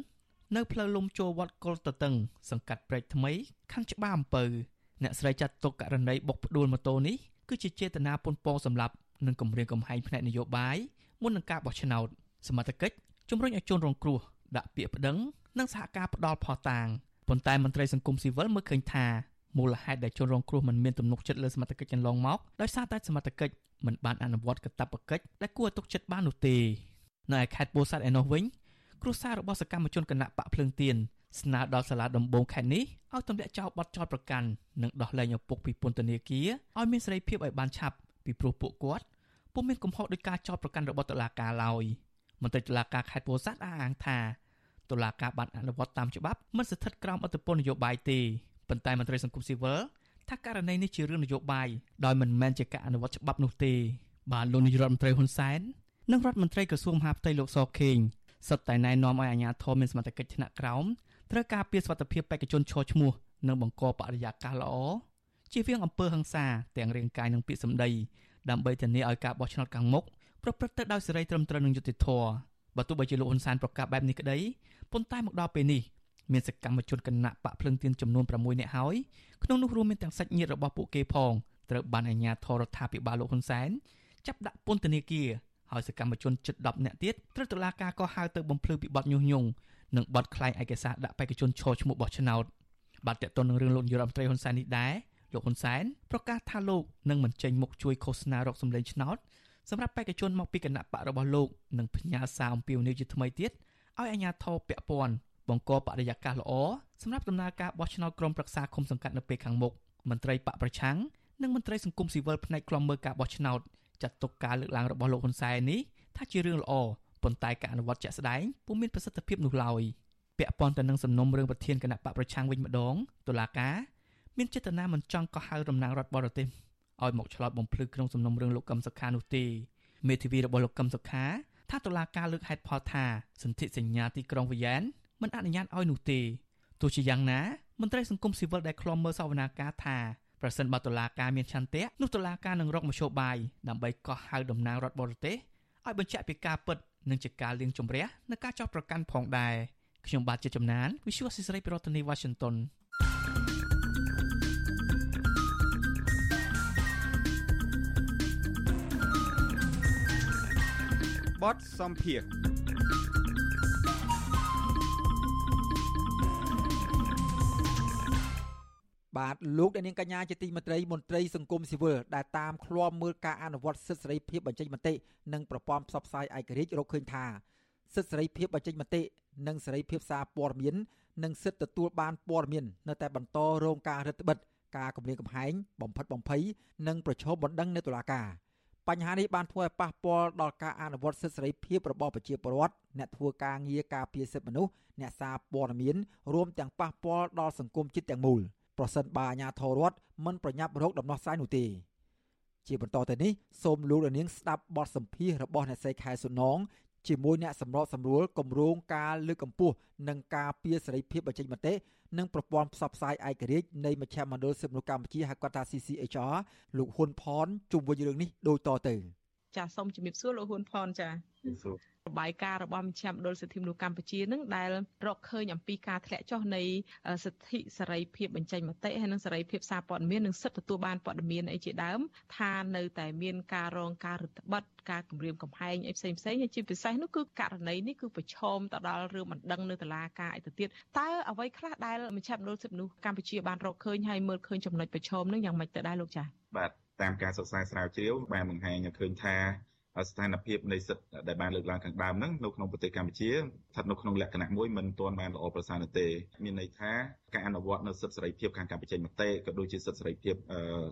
នៅផ្លូវលំចូលវត្តកុលតតឹងសង្កាត់ព្រែកថ្មីខណ្ឌច្បារអំពៅអ្នកស្រីចាត់ទុកករណីបុកផ្ដួលម៉ូតូនេះគឺជាចេតនាពន់ពងសម្រាប់ និងគម្រាមកំហែងផ្នែកនយោបាយមុននឹងការបោះឆ្នោតសមត្ថកិច្ចជំរុញឲ្យជនរងគ្រោះដាក់ពាក្យប្តឹងនិងសហការផ្ដាល់ផោះតាងប៉ុន្តែមន្ត្រីសង្គមស៊ីវិលមើលឃើញថាមូលហេតុដែលជនរងគ្រោះមិនមានទំនុកចិត្តលើសមត្ថកិច្ចកន្លងមកដោយសារតែសមត្ថកិច្ចមិនបានអនុវត្តកាតព្វកិច្ចដែលគួរឲ្យទុកចិត្តបាននោះទេនៅឯខេត្តពោធិ៍សាត់ឯនោះវិញគ្រួសាររបស់សកម្មជនគណៈបកភ្លើងទៀនស្នើដល់សាលាដំបងខេត្តនេះឲ្យទម្លាក់ចោលបទចោទប្រកាន់និងដោះលែងឪពុកពីពន្ធនាគារឲ្យមានសេរីភាពឲ្យបានឆាប់ ពីព្រោះពួកគាត់ពុំមានកំហុសដោយការចោទប្រកាន់របស់តុលាការឡើយមន្ត្រីតុលាការខេត្តពោធិ៍សាត់អះអាងថាតុលាការបានអនុវត្តតាមច្បាប់មិនស្ថិតក្រោមអធិបតេយ្យនយោបាយទេប៉ុន្តែមន្ត្រីសង្គមស៊ីវិលថាករណីនេះជារឿងនយោបាយដោយមិនមែនជាការអនុវត្តច្បាប់នោះទេបាទលោកនាយរដ្ឋមន្ត្រីហ៊ុនសែននិងរដ្ឋមន្ត្រីក្រសួងមហាផ្ទៃលោកសខេងសុទ្ធតែណែនាំឲ្យអាជ្ញាធរមានសមត្ថកិច្ចថ្នាក់ក្រោមត្រូវការពារសុខភាពបេក្ខជនឈរឈ្មោះនិងបង្កបរិយាកាសល្អ ជៀសវាងអំពើហិង្សាទាំងរាងកាយនិងពាក្យសម្ដីដើម្បីធានាឲ្យការបោះឆ្នោតខាងមុខប្រព្រឹត្តទៅដោយសេរីត្រឹមត្រូវនិងយុត្តិធម៌បើទោះបីជាលោកហ៊ុនសែនប្រកាសបែបនេះក្តីប៉ុន្តែមកដល់ពេលនេះមានសកម្មជនគណៈបកភ្លឹងទៀនចំនួន6នាក់ហើយក្នុងនោះរួមមានទាំងសាច់ញាតិរបស់ពួកគេផងត្រូវបានអាជ្ញាធររដ្ឋាភិបាលលោកហ៊ុនសែនចាប់ដាក់ពន្ធនាគារហើយសកម្មជនជិត10នាក់ទៀតត្រូវតុលាការកោះហៅទៅបំភ្លឺពីបទញុះញង់និងបទក្លែងឯកសារដាក់បេក្ខជនឈរឈ្មោះបោះឆ្នោតបាទតើតើនឹងរឿងលោកនាយរដ្ឋមន្ត្រីហ៊ុនសែននេះដែរ លោកហ៊ុនសែនប្រកាសថាលោកនឹងមិនចេញមុខជួយឃោសនារកសម្លេងឆ្នោតសម្រាប់បេក្ខជនមកពីគណៈបករបស់លោកនិងផ្ញើសារអំពាវនាវជាថ្មីទៀតឲ្យអាជ្ញាធរពាក់ព័ន្ធបង្កបរិយាកាសល្អសម្រាប់ដំណើរការបោះឆ្នោតក្រុមប្រឹក្សាគុំសង្កាត់នៅពេលខាងមុខមន្ត្រីបកប្រឆាំងនិងមន្ត្រីសង្គមស៊ីវិលផ្នែកខ្លំមើលការបោះឆ្នោតចាត់ទុកការលើកឡើងរបស់លោកហ៊ុនសែននេះថាជារឿងល្អប៉ុន្តែការអនុវត្តជាក់ស្ដែងពុំមានប្រសិទ្ធភាពនោះឡើយពាក់ព័ន្ធទៅនឹងសំណុំរឿងប្រធានគណៈបកប្រឆាំងវិញម្ដងតុលាការ មានចេតនាមិនចង់កោះហៅតំណាងរដ្ឋបរទេសឲ្យមកឆ្លោតបំភ្លឺក្នុងសំណុំរឿងលោកកឹមសុខានោះទេមេធាវីរបស់លោកកឹមសុខាថាតុលាការលើកហេតុផលថាសន្ធិសញ្ញាទីក្រុងវីយ៉ែនមិនអនុញ្ញាតឲ្យនោះទេទោះជាយ៉ាងណាមន្ត្រីសង្គមស៊ីវិលដែលខ្លំមើលសវនាការថាប្រសិនបើតុលាការមានឆន្ទៈនោះតុលាការនឹងរកមធ្យោបាយដើម្បីកោះហៅតំណាងរដ្ឋបរទេសឲ្យបញ្ជាក់ពីការពិតនិងជាការលៀងជំរះនៅការចោទប្រកាន់ផងដែរខ្ញុំបាទជាចំណាន Visual Society ប្រធានាទី Washington បទសំភារបាទលោកអ្នកនាងកញ្ញាជាទីមេត្រីមន្ត្រីសង្គមស៊ីវិលដែលតាមឃ្លាំមើលការអនុវត្តសិទ្ធិសេរីភាពបញ្ចេញមតិនិងប្រព័ន្ធផ្សព្វផ្សាយឯករាជ្យរកឃើញថាសិទ្ធិសេរីភាពបញ្ចេញមតិនិងសេរីភាពសារព័ត៌មាននិងសិទ្ធិទទួលបានព័ត៌មាននៅតែបន្តរងការរឹតបន្តឹងការគម្រាមកំហែងបំផិតបំភ័យនិងប្រឈមបណ្ដឹងនៅតុលាការ បញ្ហានេះបានធ្វើឲ្យប៉ះពាល់ដល់ការអនុវត្តសិទ្ធិសេរីភាពរបស់ប្រជាពលរដ្ឋអ្នកធ្វើការងារការពារសិទ្ធិមនុស្សអ្នកសារព័ត៌មានរួមទាំងប៉ះពាល់ដល់សង្គមជាតិទាំងមូលប្រសិនបើអាជ្ញាធររដ្ឋមិនប្រញាប់រកដំណោះស្រាយនោះទេជាបន្តទៅនេះសូមលោកនាងស្ដាប់បទសម្ភាសន៍របស់អ្នកស្រីខែសុណង ជាមួយអ្នកសម្របសម្រួលគម្រោងការលើកកម្ពស់និងការពារសេរីភាពបញ្ចេញមតិនិងប្រព័ន្ធផ្សព្វផ្សាយឯករាជ្យនៃមជ្ឈមណ្ឌលសិទ្ធិមនុស្សកម្ពុជាហៅកាត់ថា CCHR លោកហ៊ុនផនជុំវិញរឿងនេះដូចតទៅចាសសូមជំរាបសួរលោកហ៊ុនផនចា របាយការណ៍របស់មជ្ឈមណ្ឌលសិទ្ធិមនុស្សកម្ពុជានឹងដែលរកឃើញអំពីការធ្លាក់ចុះនៃសិទ្ធិសេរីភាពបញ្ចេញមតិហើយនិងសេរីភាពសារព័ត៌មាននិងសិទ្ធិទទួលបានព័ត៌មានអីជាដើមថានៅតែមានការរងការរឹតបន្តឹងការគម្រាមកំហែងអីផ្សេងផ្សេងហើយជាពិសេសនោះគឺករណីនេះគឺប្រឈមទៅដល់រឿងបណ្ដឹងនៅតុលាការអីទៅទៀតតើអ្វីខ្លះដែលមជ្ឈមណ្ឌលសិទ្ធិមនុស្សកម្ពុជាបានរកឃើញហើយមើលឃើញចំណុចប្រឈមនឹងយ៉ាងម៉េចទៅដែរលោកចា៎បាទតាមការសិក្សាស្រាវជ្រាវបានបង្ហាញឃើញថា ស្ថានភាពនៃសិទ្ធិដែលបានលើកឡើងខាងដើមហ្នឹងនៅក្នុងប្រទេសកម្ពុជាស្ថិតនៅក្នុងលក្ខណៈមួយមិនទាន់បានល្អប្រសើរនោះទេមានន័យថាការអនុវត្តនៅសិទ្ធិសេរីភាពខាងការបញ្ចេញមតិក៏ដូចជាសិទ្ធិសេរីភាព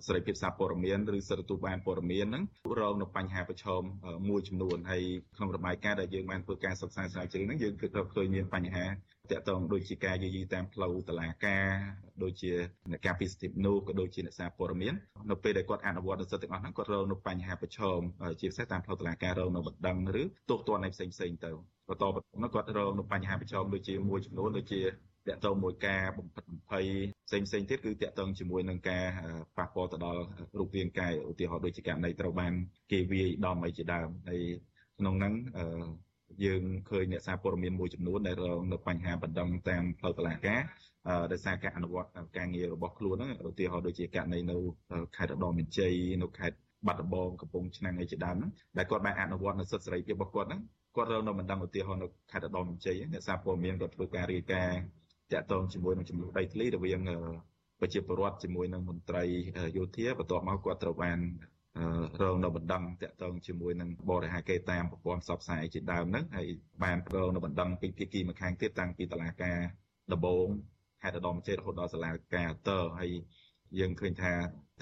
សេរីភាពសារព័ត៌មានឬសិទ្ធិទទួលបានព័ត៌មានហ្នឹងរងនៅបញ្ហាប្រឈមមួយចំនួនហើយក្នុងរបាយការណ៍ដែលយើងបានធ្វើការសិក្សាស្រាវជ្រាវហ្នឹងយើងគឺឃើញមានបញ្ហា តកតងដូចជាការយាយីតាមផ្លូវតឡាការដូចជាអ្នកការពីសិទ្ធិមនុស្សក៏ដូចជាអ្នកសារព័ត៌មាននៅពេលដែលគាត់អនុវត្តនូវសិទ្ធិទាំងអស់ហ្នឹងគាត់រងនៅបញ្ហាប្រឈមជាពិសេសតាមផ្លូវតឡាការរងនៅបណ្ដឹងឬទោសទណ្ឌនៃផ្សេងផ្សេងទៅបន្តបន្ទាប់មកគាត់រងនៅបញ្ហាប្រឈមដូចជាមួយចំនួនដូចជាតកតងមួយការបំផិតបំភ័យផ្សេងផ្សេងទៀតគឺតកតងជាមួយនឹងការប៉ះពាល់ទៅដល់រូបរាងកាយឧទាហរណ៍ដូចជាករណីត្រូវបាន គេវាយដំអីជាដើមហើយក្នុងហ្នឹង យើងឃើញអ្នកសារព័ត៌មានមួយចំនួនដែលរងនៅបញ្ហាបណ្ដឹងតាមផ្លូវតុលាការដោយសារការអនុវត្តការងាររបស់ខ្លួនហ្នឹងឧទាហរណ៍ដូចជាករណីនៅខេត្តរតនមានជ័យនៅខេត្តបាត់ដំបងកំពង់ឆ្នាំងអីជាដើមហ្នឹងដែលគាត់បានអនុវត្តនៅសិទ្ធិសេរីភាពរបស់គាត់ហ្នឹងគាត់រងនៅបណ្ដឹងឧទាហរណ៍នៅខេត្តរតនមានជ័យអ្នកសារព័ត៌មានគាត់ធ្វើការរាយការណ៍តាក់ទងជាមួយនឹងចំនួនដីធ្លីរវាងប្រជាពលរដ្ឋជាមួយនឹងមន្ត្រីយោធាបន្ទាប់មកគាត់ត្រូវបាន រងនៅបណ្ដឹងតាក់ទងជាមួយនឹងបរិហាគេតាមប្រព័ន្ធផ្សព្វផ្សាយជាដើមហ្នឹងហើយបានរងនៅបណ្ដឹងពីភាគីម្ខាងទៀតតាំងពីតឡាការដំបងខេត្តឧត្តរមានជ័យរហូតដល់សាលាការតើហើយយើងឃើញថា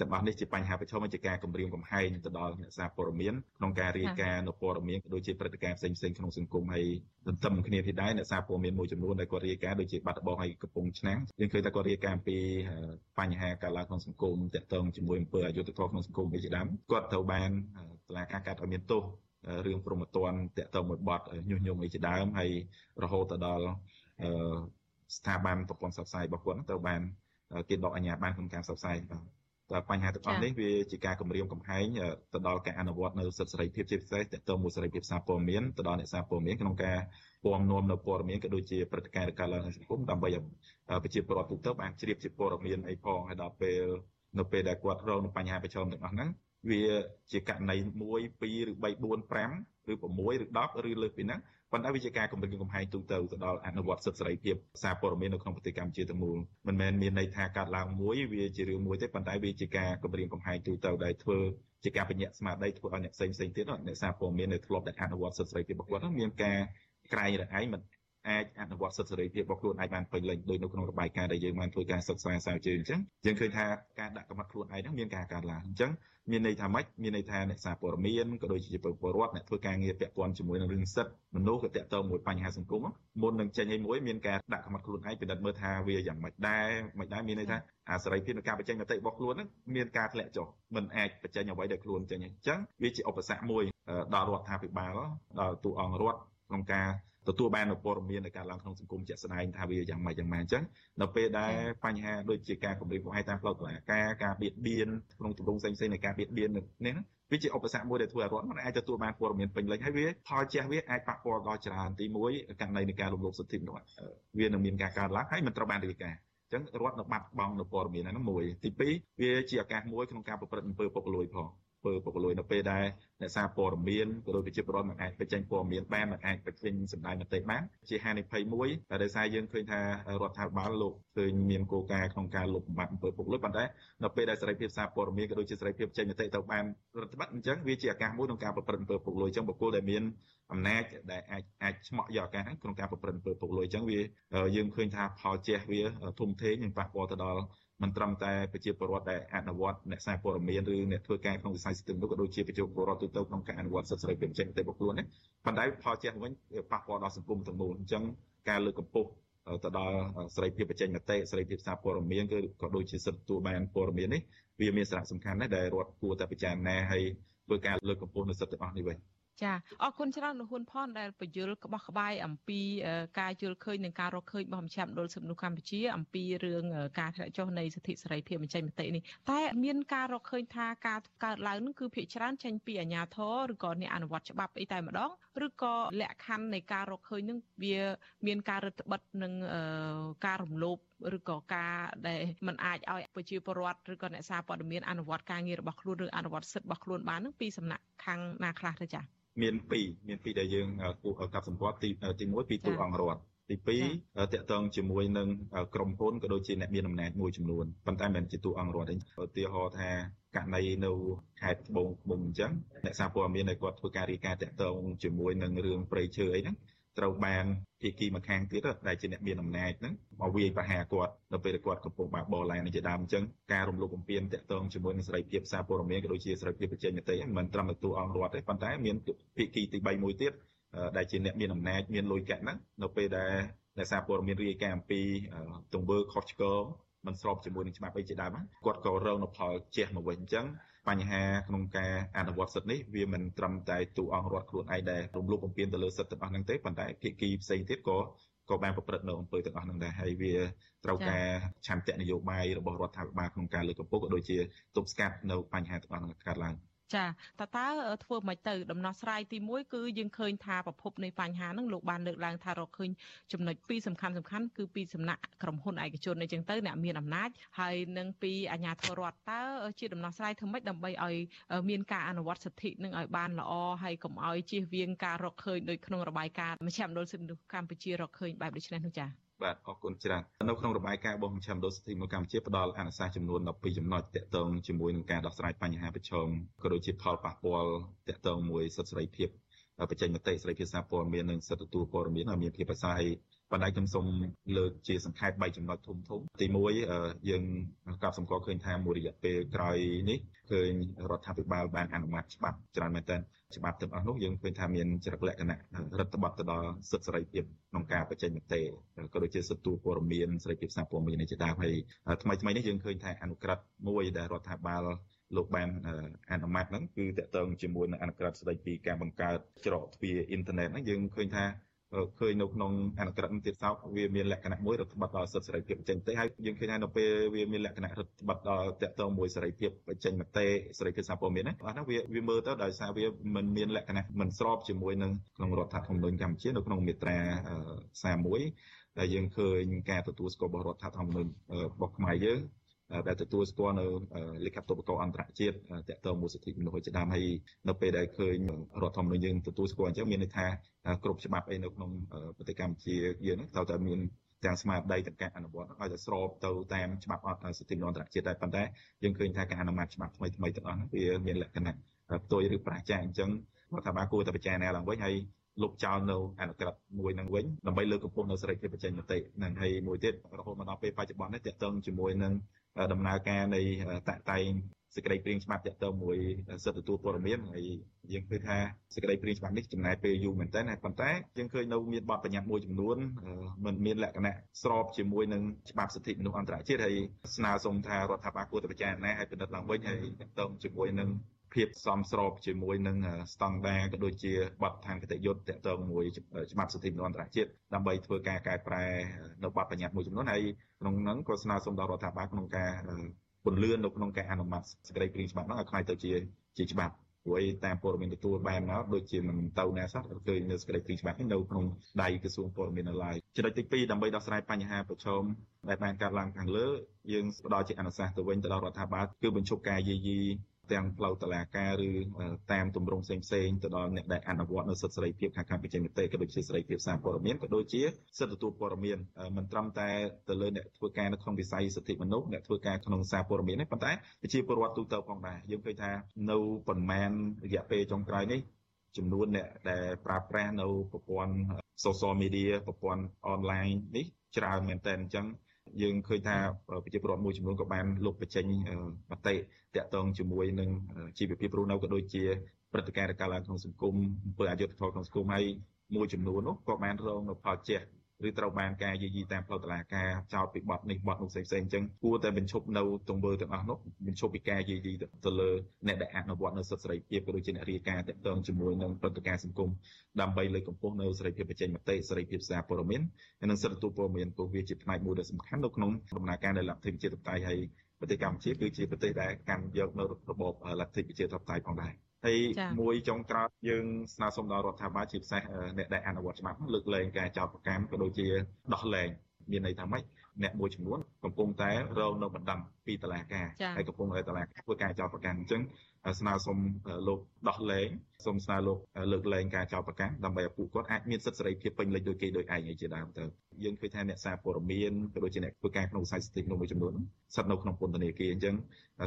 ទាំងអស់នេះជាបញ្ហាប្រឈមជាការគម្រាមកំហែងទៅដល់អ្នកសារព័ត៌មានក្នុងការរាយការណ៍នៅព័ត៌មានក៏ដូចជាព្រឹត្តិការណ៍ផ្សេងៗក្នុងសង្គមហើយទន្ទឹមគ្នានេះដែរអ្នកសារព័ត៌មានមួយចំនួនដែលគាត់រាយការណ៍ដូចជាបាត់ដំបងហើយកំពង់ឆ្នាំងយើងឃើញថាគាត់រាយការណ៍ពីបញ្ហាការឡើងក្នុងសង្គមតាក់ទងជាមួយអំពើអយុត្តិធម៌ក្នុងសង្គមជាដើមគាត់ត្រូវបានតុលាការកាត់ឲ្យមានទោសរឿងប្រមទ័នតាក់ទងមួយបទញុះញង់អីជាដើមហើយរហូតទៅដល់ស្ថាប័នប្រព័ន្ធផ្សព្វផ្សាយរបស់គាត់ត្រូវបានគេដកអាជ្ញាប័ណ្ណក្នុងការផ្សព្វផ្សាយបាទ តែបញ្ហាទាំងអស់នេះវាជាការគម្រាមកំហែងទៅដល់ការអនុវត្តនៅសិទ្ធិសេរីភាពជាពិសេសតទៅមួយសេរីភាពសារព័ត៌មានទៅដល់អ្នកសារព័ត៌មានក្នុងការពំនាំនៅព័ត៌មានក៏ដូចជាព្រឹត្តិការណ៍ដែលកើតឡើងក្នុងសង្គមដើម្បីឲ្យប្រជាពលរដ្ឋទូទៅបានជ្រាបជាព័ត៌មានអីផងហើយដល់ពេលនៅពេលដែលគាត់រងនឹងបញ្ហាប្រឈមទាំងអស់ហ្នឹងវាជាករណី1 2ឬ3 4 5ឬ6ឬ10ឬលើសពីហ្នឹង ប៉ុន្តែវាជាការគម្រាមកំហែងទូទៅទៅដល់អនុវត្តសិទ្ធិសេរីភាពសារព័ត៌មាននៅក្នុងប្រទេសកម្ពុជាទាំងមូលមិនមែនមានន័យថាកាត់ឡើងមួយវាជារឿងមួយទេប៉ុន្តែវាជាការគម្រាមកំហែងទូទៅដែលធ្វើជាការបញ្ញត្តិស្មារតីធ្វើឲ្យអ្នកផ្សេងផ្សេងទៀតអ្នកសារព័ត៌មាននៅធ្លាប់តែអនុវត្តសិទ្ធិសេរីភាពរបស់គាត់មានការក្រែងរឯងមិន អាចអនុវត្តសិទ្ធិសេរីភាពរបស់ខ្លួនឯងបានពេញលេញដោយនៅក្នុងរបាយការណ៍ដែលយើងបានធ្វើការសិក្សាស្រាវជ្រាវអញ្ចឹងយើងឃើញថាការដាក់កម្រិតខ្លួនឯងហ្នឹងមានការកើនឡើងអញ្ចឹងមានន័យថាម៉េចមានន័យថាអ្នកសារព័ត៌មានក៏ដូចជាពលរដ្ឋអ្នកធ្វើការងារពាក់ព័ន្ធជាមួយនឹងរឿងសិទ្ធិមនុស្សក៏តាក់ទងមួយបញ្ហាសង្គមមុននឹងចេញឲ្យមួយមានការដាក់កម្រិតខ្លួនឯងពិនិត្យមើលថាវាយ៉ាងម៉េចដែរមិនដែរមានន័យថាអាសេរីភាពនៃការបញ្ចេញមតិរបស់ខ្លួនហ្នឹងមានការធ្លាក់ចុះមិនអាចបញ្ចេញអ្វីដែលខ្លួនចេញអញ្ចឹងវាជាឧបសគ្គមួយដល់រដ្ឋាភិបាលដល់ទូអង្គរដ្ឋ ក្នុងការទទួលបាននូវព័ត៌មាននៃការឡើងក្នុងសង្គមជាក់ស្ដែងថាវាយ៉ាងម៉េចយ៉ាងម៉េចអញ្ចឹងនៅពេលដែលបញ្ហាដូចជាការគម្រាមកំហែងតាមផ្លូវតុលាការការបៀតបៀនក្នុងទម្រង់ផ្សេងៗនៃការបៀតបៀននេះវាជាឧបសគ្គមួយដែលធ្វើឲ្យរដ្ឋមិនអាចទទួលបានព័ត៌មានពេញលេញហើយវាផលជះវាអាចប៉ះពាល់ដល់ច្រើនទី1ករណីនៃការរំលោភសិទ្ធិមនុស្សវានឹងមានការកើនឡើងហើយមិនត្រូវបានរាយការណ៍ចឹងរដ្ឋនៅបាត់បង់នៅព័ត៌មានហ្នឹងមួយទី2វាជាឱកាសមួយក្នុងការប្រព្រឹត្តអំពើពុករលួយផង ធ្វើពុករលួយនៅពេលដែលអ្នកសារព័ត៌មានក៏ដូចជាប្រជាពលរដ្ឋមិនអាចបញ្ចេញព័ត៌មានបានមិនអាចបញ្ចេញសម្ដែងមតិបានជាហានិភ័យមួយតែដោយសារយើងឃើញថារដ្ឋាភិបាលលោកឃើញមានគោលការណ៍ក្នុងការលុបបំបាត់អំពើពុករលួយប៉ុន្តែនៅពេលដែលសេរីភាពសារព័ត៌មានក៏ដូចជាសេរីភាពចេញមតិទៅបានរដ្ឋបတ်អញ្ចឹងវាជាឱកាសមួយក្នុងការប្រព្រឹត្តអំពើពុករលួយអញ្ចឹងបុគ្គលដែលមានអំណាចដែលអាចអាចឆ្មក់យកឱកាសហ្នឹងក្នុងការប្រព្រឹត្តអំពើពុករលួយអញ្ចឹងវាយើងឃើញថាផលជះវាធំធេងនិងប៉ះពាល់ទៅដល់ មិនត្រឹមតែប្រជាពលរដ្ឋដែលអនុវត្តអ្នកសារព័ត៌មានឬអ្នកធ្វើការក្នុងវិស័យសិទ្ធិមនុស្សក៏ដូចជាប្រជាពលរដ្ឋទូទៅក្នុងការអនុវត្តសិទ្ធិសេរីភាពចេញមតិរបស់ខ្លួននេះប៉ុន្តែផលជះវិញប៉ះពាល់ដល់សង្គមទាំងមូលអញ្ចឹងការលើកកម្ពស់ទៅដល់សេរីភាពបញ្ចេញមតិសេរីភាពសារព័ត៌មានគឺក៏ដូចជាសិទ្ធិទទួលបានព័ត៌មាននេះវាមានសារៈសំខាន់ណាស់ដែលរដ្ឋគួរតែពិចារណាហើយធ្វើការលើកកម្ពស់នូវសិទ្ធិទាំងអស់នេះវិញ ចាអរគុណច្រើនលោកហ៊ុនផនដែលបញ្យលក្បោះក្បាយអំពីការយល់ឃើញនិងការរកឃើញរបស់មជ្ឈមណ្ឌលសិទ្ធិមនុស្សកម្ពុជាអំពីរឿងការធ្លាក់ចុះនៃសិទ្ធិសេរីភាពបញ្ចេញមតិនេះតែមានការរកឃើញថាការកើតឡើងនឹងគឺភាគច្រើនចេញពីអាជ្ញាធរឬក៏អ្នកអនុវត្តច្បាប់អីតែម្ដងឬក៏លក្ខខណ្ឌនៃការរកឃើញនឹងវាមានការរឹតបន្តឹងនិងការរំលោភឬក៏ការដែលมันអាចឲ្យប្រជាពលរដ្ឋឬក៏អ្នកសារព័ត៌មានអនុវត្តការងាររបស់ខ្លួនឬអនុវត្តសិទ្ធិរបស់ខ្លួនបាននឹងពីសំណាក់ខាងណាខ្លះទៅចា៎មាន2មាន2ដែលយើងគួរកាត់សម្គាល់ទីទី1ពីទូអង្គរដ្ឋ ទី2តកតងជាមួយនឹងក្រុមហ៊ុនក៏ដូចជាអ្នកមានអំណាចមួយចំនួនប៉ុន្តែមិនជាទូអង្គរដ្ឋទេឧទាហរណ៍ថាករណីនៅខេត្តត្បូងឃ្មុំអញ្ចឹងអ្នកសារព័ត៌មានដែលគាត់ធ្វើការរាយការណ៍តកតងជាមួយនឹងរឿងប្រៃឈើអីហ្នឹងត្រូវបានភាគីម្ខាងទៀតដែលជាអ្នកមានអំណាចហ្នឹងមកវាយប្រហារគាត់នៅពេលគាត់កំពុងបើកបរឡាននេះជាដើមអញ្ចឹងការរំលោភបំពានតាក់ទងជាមួយនឹងសេរីភាពសារព័ត៌មានក៏ដូចជាសេរីភាពបញ្ចេញមតិមិនត្រឹមតែទូអង្គរដ្ឋទេប៉ុន្តែមានភាគីទី3មួយទៀត ដែលជាអ្នកមានអំណាចមានលុយកាក់ហ្នឹងនៅពេលដែលអ្នកសារព័ត៌មានរាយការណ៍អំពីទង្វើខុសឆ្គងមិនស្របជាមួយនឹងច្បាប់អីជាដើមគាត់ក៏រងនៅផលជះមកវិញអញ្ចឹងបញ្ហាក្នុងការអនុវត្តសិទ្ធិនេះវាមិនត្រឹមតែទូអង្គរដ្ឋខ្លួនឯងដែលរំលោភបំពានទៅលើសិទ្ធិទាំងអស់ហ្នឹងទេប៉ុន្តែភាគីផ្សេងទៀតក៏ក៏បានប្រព្រឹត្តនៅអំពើទាំងអស់ហ្នឹងដែរហើយវាត្រូវការឆន្ទៈនយោបាយរបស់រដ្ឋាភិបាលក្នុងការលើកកម្ពស់ក៏ដូចជាទប់ស្កាត់នៅបញ្ហាទាំងអស់ហ្នឹងកើតឡើង ចាតើតើធ្វើមិនទៅដំណោះស្រាយទី1គឺយើងឃើញថាប្រភពនៃបញ្ហាហ្នឹងលោកបានលើកឡើងថារកឃើញចំណុចពីរសំខាន់សំខាន់គឺពីសំណាក់ក្រុមហ៊ុនឯកជនអីចឹងទៅអ្នកមានអំណាចហើយនឹងពីអាជ្ញាធររដ្ឋតើជាដំណោះស្រាយធ្វើម៉េចដើម្បីឲ្យមានការអនុវត្តសិទ្ធិនឹងឲ្យបានល្អហើយកុំឲ្យជៀសវាងការរកឃើញដោយក្នុងរបាយការណ៍មជ្ឈមណ្ឌលសិទ្ធិមនុស្សកម្ពុជារកឃើញបែបដូចនេះនោះចា៎ បាទអរគុណច្រើននៅក្នុងរបាយការណ៍របស់មជ្ឈមណ្ឌលសិទ្ធិមនុស្សកម្ពុជាផ្ដល់អនុសាសន៍ចំនួន12ចំណុចទាក់ទងជាមួយនឹងការដោះស្រាយបញ្ហាប្រឈមក៏ដូចជាផលប៉ះពាល់ទាក់ទងមួយសិទ្ធិសេរីភាពបញ្ចេញមតិសេរីភាពសារព័ត៌មាននិងសិទ្ធិទទួលព័ត៌មានឲ្យមានភាពប្រសើរ ប៉ុន្តែខ្ញុំសូមលើកជាសង្ខេប3ចំណុចធំធំទី1យើងកោតសម្គាល់ឃើញថាមួយរយៈពេលក្រោយនេះឃើញរដ្ឋាភិបាលបានអនុម័តច្បាប់ច្រើនមែនទែនច្បាប់ទាំងអស់នោះយើងឃើញថាមានចរិតលក្ខណៈរដ្ឋបတ်ទៅដល់សិទ្ធិសេរីភាពក្នុងការបញ្ចេញមតិក៏ដូចជាសិទ្ធិទូព័ត៌មានសេរីភាពសារព័ត៌មាននេះជាដើមហើយថ្មីថ្មីនេះយើងឃើញថាអនុក្រឹត្យមួយដែលរដ្ឋាភិបាលលោកបានអនុម័តហ្នឹងគឺតកតងជាមួយនឹងអនុក្រឹត្យស្តីពីការបង្កើតច្រកទ្វារអ៊ីនធឺណិតហ្នឹងយើងឃើញថា ឃើញនៅក្នុងអនុក្រឹត្យទៀតសោតវាមានលក្ខណៈមួយរដ្ឋបတ်ដល់សិទ្ធិសេរីភាពបញ្ចេញមតិហើយយើងឃើញថានៅពេលវាមានលក្ខណៈរដ្ឋបတ်ដល់តកតងមួយសេរីភាពបញ្ចេញមតិសេរីភាពសារព័ត៌មានណាអស់ហ្នឹងវាវាមើលទៅដោយសារវាមិនមានលក្ខណៈមិនស្របជាមួយនឹងក្នុងរដ្ឋធម្មនុញ្ញកម្ពុជានៅក្នុងមាត្រា31ដែលយើងឃើញការទទួលស្គាល់របស់រដ្ឋធម្មនុញ្ញរបស់ខ្មែរយើង ដែលទទួលស្គាល់នៅលិខិតតុបកោអន្តរជាតិតកតមួយសិទ្ធិមនុស្សជាដើមហើយនៅពេលដែលឃើញរដ្ឋធម្មនុញ្ញយើងទទួលស្គាល់អញ្ចឹងមានន័យថាគ្រប់ច្បាប់អីនៅក្នុងប្រទេសកម្ពុជាយើងហ្នឹងត្រូវតែមានទាំងស្មារតីទាំងការអនុវត្តឲ្យតែស្របទៅតាមច្បាប់អន្តរសិទ្ធិមនុស្សអន្តរជាតិដែរប៉ុន្តែយើងឃើញថាការអនុម័តច្បាប់ថ្មីថ្មីទាំងអស់ហ្នឹងវាមានលក្ខណៈផ្ទុយឬប្រឆាំងអញ្ចឹងរដ្ឋាភិបាលគួរតែពិចារណាឡើងវិញហើយលុបចោលនៅអនុក្រឹត្យមួយនឹងវិញដើម្បីលើកកម្ពស់នៅសេរីភាពបញ្ចេញមតិនឹងហើយមួយទៀតរហូតមកដល់ពេលបច្ចុប្បន្ននេះតកតងជាមួយនឹង ដំណើរការនៃតាក់តែងសេចក្តីព្រាងច្បាប់ទាក់ទងមួយសិទ្ធិទទួលព័ត៌មានហើយយើងឃើញថាសេចក្តីព្រាងច្បាប់នេះចំណាយពេលយូរមែនទែនប៉ុន្តែយើងឃើញនៅមានបទបញ្ញត្តិមួយចំនួនมันមានលក្ខណៈស្របជាមួយនឹងច្បាប់សិទ្ធិមនុស្សអន្តរជាតិហើយស្នើសុំថារដ្ឋាភិបាលគួរតែពិចារណាឲ្យពិនិត្យឡើងវិញហើយទាក់ទងជាមួយនឹង ភាពសមស្របជាមួយនឹងស្តង់ដារក៏ដូចជាបទដ្ឋានគតិយុត្តតកតងមួយច្បាប់សិទ្ធិមនុស្សអន្តរជាតិដើម្បីធ្វើការកែប្រែនៅបទបញ្ញត្តិមួយចំនួនហើយក្នុងនោះក៏ស្នើសុំដល់រដ្ឋាភិបាលក្នុងការពន្លឿននៅក្នុងការអនុម័តសេចក្តីព្រាងច្បាប់នោះឲ្យខ្លាយទៅជាជាច្បាប់ព្រោះតាមព័ត៌មានទទួលបានមកដូចជាមិនទៅណាសោះឃើញនៅសេចក្តីព្រាងច្បាប់នេះនៅក្នុងដៃក្រសួងព័ត៌មាននៅឡើយចំណុចទី2ដើម្បីដោះស្រាយបញ្ហាប្រឈមដែលបានកើតឡើងខាងលើយើងផ្ដល់ជាអនុសាសន៍ទៅវិញទៅដល់រដ្ឋាភិបាលគឺបញ្ឈប់ការយាយី ទាំងផ្លូវតឡាការឬតាមទម្រង់ផ្សេងផ្សេងទៅដល់អ្នកដែលអនុវត្តនៅសិទ្ធិសេរីភាពខាងការបញ្ចេញមតិក៏ដូចជាសេរីភាពសារព័ត៌មានក៏ដូចជាសិទ្ធិទទួលព័ត៌មានមិនត្រឹមតែទៅលើអ្នកធ្វើការនៅក្នុងវិស័យសិទ្ធិមនុស្សអ្នកធ្វើការក្នុងសារព័ត៌មានទេប៉ុន្តែប្រជាពលរដ្ឋទូទៅផងដែរយើងឃើញថានៅប៉ុន្មានរយៈពេលចុងក្រោយនេះចំនួនអ្នកដែលប្រើប្រាស់នៅប្រព័ន្ធ social media ប្រព័ន្ធ online នេះច្រើនមែនតើអញ្ចឹង យើងឃើញថាប្រជាពលរដ្ឋមួយចំនួនក៏បានលុបបញ្ចេញមតិតាក់ទងជាមួយនឹងជីវភាពរស់នៅក៏ដូចជាព្រឹត្តិការណ៍ដែលកើតឡើងក្នុងសង្គមអំពើអយុត្តិធម៌ក្នុងសង្គមហើយមួយចំនួននោះក៏បានរងនៅផលជះ ឬត្រូវបានការយាយីតាមផ្លូវតុលាការចោទពីបទនេះបទនោះផ្សេងផ្សេងអញ្ចឹងគួរតែបញ្ឈប់នៅទង្វើទាំងអស់នោះបញ្ឈប់ពីការយាយីទៅលើអ្នកដែលអនុវត្តនៅសិទ្ធិសេរីភាពក៏ដូចជាអ្នករាយការណ៍ទាក់ទងជាមួយនឹងព្រឹត្តិការណ៍សង្គមដើម្បីលើកកម្ពស់នៅសេរីភាពបញ្ចេញមតិសេរីភាពសារព័ត៌មានហើយនិងសិទ្ធិទទួលព័ត៌មានព្រោះវាជាផ្នែកមួយដ៏សំខាន់នៅក្នុងដំណើរការនៃលទ្ធិប្រជាធិបតេយ្យហើយប្រទេសកម្ពុជាគឺជាប្រទេសដែលកាន់យកនៅរបបលទ្ធិប្រជាធិបតេយ្យផងដែរ ហើយមួយចុងក្រោយយើងស្នើសុំដល់រដ្ឋាភិបាលជាពិសេសអ្នកដែលអនុវត្តច្បាប់លើកលែងការចោទប្រកាន់ក៏ដូចជាដោះលែងមានន័យថាម៉េចអ្នកមួយចំនួនកំពុងតែរងនៅបណ្ដឹងពីតុលាការហើយកំពុងតែតុលាការធ្វើការចោទប្រកាន់អញ្ចឹងស្នើសុំលោកដោះលែងសូមស្នើលោកលើកលែងការចោទប្រកាន់ដើម្បីឲ្យពួកគាត់អាចមានសិទ្ធិសេរីភាពពេញលេញដូចគេដូចឯងឯជាដើមទៅយើងឃើញថាអ្នកសារព័ត៌មានក៏ដូចជាអ្នកធ្វើការក្នុងវិស័យសិទ្ធិមួយចំនួនស្ថិតនៅក្នុងពន្ធនាគារអញ្ចឹង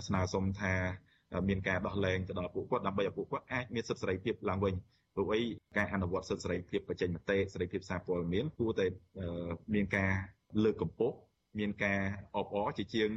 ស្នើសុំថា មានការដោះលែងទៅដល់ពួកគាត់ដើម្បីឲ្យពួកគាត់អាចមានសិទ្ធិសេរីភាពឡើងវិញព្រោះអីការអនុវត្តសិទ្ធិសេរីភាពបញ្ចេញមតិសេរីភាពសារព័ត៌មានគួរតែមានការលើកកម្ពស់មានការអបអរជាជាង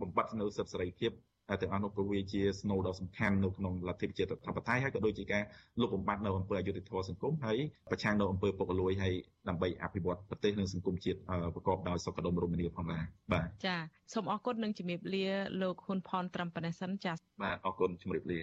បំបត្តិនៅសិទ្ធិសេរីភាព ទាំងអស់នោះព្រោះវាជាស្នូលដ៏សំខាន់នៅក្នុងលទ្ធិប្រជាធិបតេយ្យហើយក៏ដូចជាការលុបបំបាត់នៅអំពើអយុត្តិធម៌សង្គមហើយប្រឆាំងនៅអំពើពុករលួយហើយដើម្បីអភិវឌ្ឍប្រទេសនិងសង្គមជាតិប្រកបដោយសុខដុមរមនាផងដែរបាទចាសូមអរគុណនិងជំរាបលាលោកហ៊ុនផនត្រឹមប៉ុណ្ណេះសិនចាបាទអរគុណជំរាបលា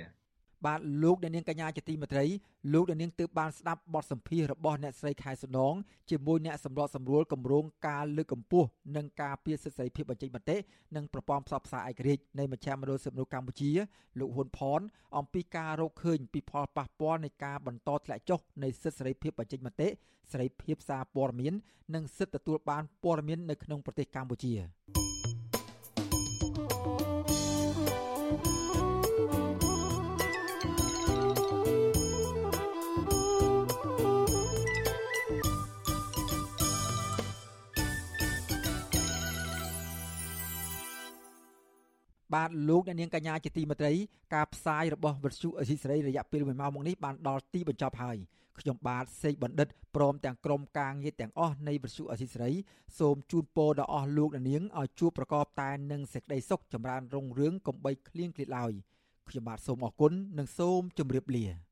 បាទលោកអ្នកនាងកញ្ញាជាទីមេត្រីលោកអ្នកនាងទើបបានស្ដាប់បទសម្ភាសន៍របស់អ្នកស្រីខែសំណងជាមួយអ្នកសម្របសម្រួលគម្រោងការលើកកម្ពស់និងការពារសិទ្ធិសេរីភាពបញ្ចេញមតិនិងប្រព័ន្ធផ្សព្វផ្សាយឯករាជ្យនៃមជ្ឈមណ្ឌលសិទ្ធិមនុស្សកម្ពុជាលោកហ៊ុនផន អំពីការរកឃើញពីផលប៉ះពាល់នៃការបន្តធ្លាក់ចុះនៃសិទ្ធិសេរីភាពបញ្ចេញមតិសេរីភាពសារព័ត៌មាន និងសិទ្ធិទទួលបានព័ត៌មាននៅក្នុងប្រទេសកម្ពុជា បាទលោកអ្នកនាងកញ្ញាជាទីមេត្រីការផ្សាយរបស់វិទ្យុអេស៊ីសរ៉ៃរយៈពេល1ម៉ោងមកនេះបានដល់ទីបញ្ចប់ហើយខ្ញុំបាទសេកបណ្ឌិតព្រមទាំងក្រុមការងារទាំងអស់នៃវិទ្យុអេស៊ីសរ៉ៃសូមជូនពរដល់អស់លោកអ្នកនាងឲ្យជួបប្រកបតែនឹងសេចក្តីសុខចម្រើនរុងរឿងកំបីគ្លៀងគ្លាតឡើយខ្ញុំបាទសូមអរគុណនិងសូមជម្រាបលា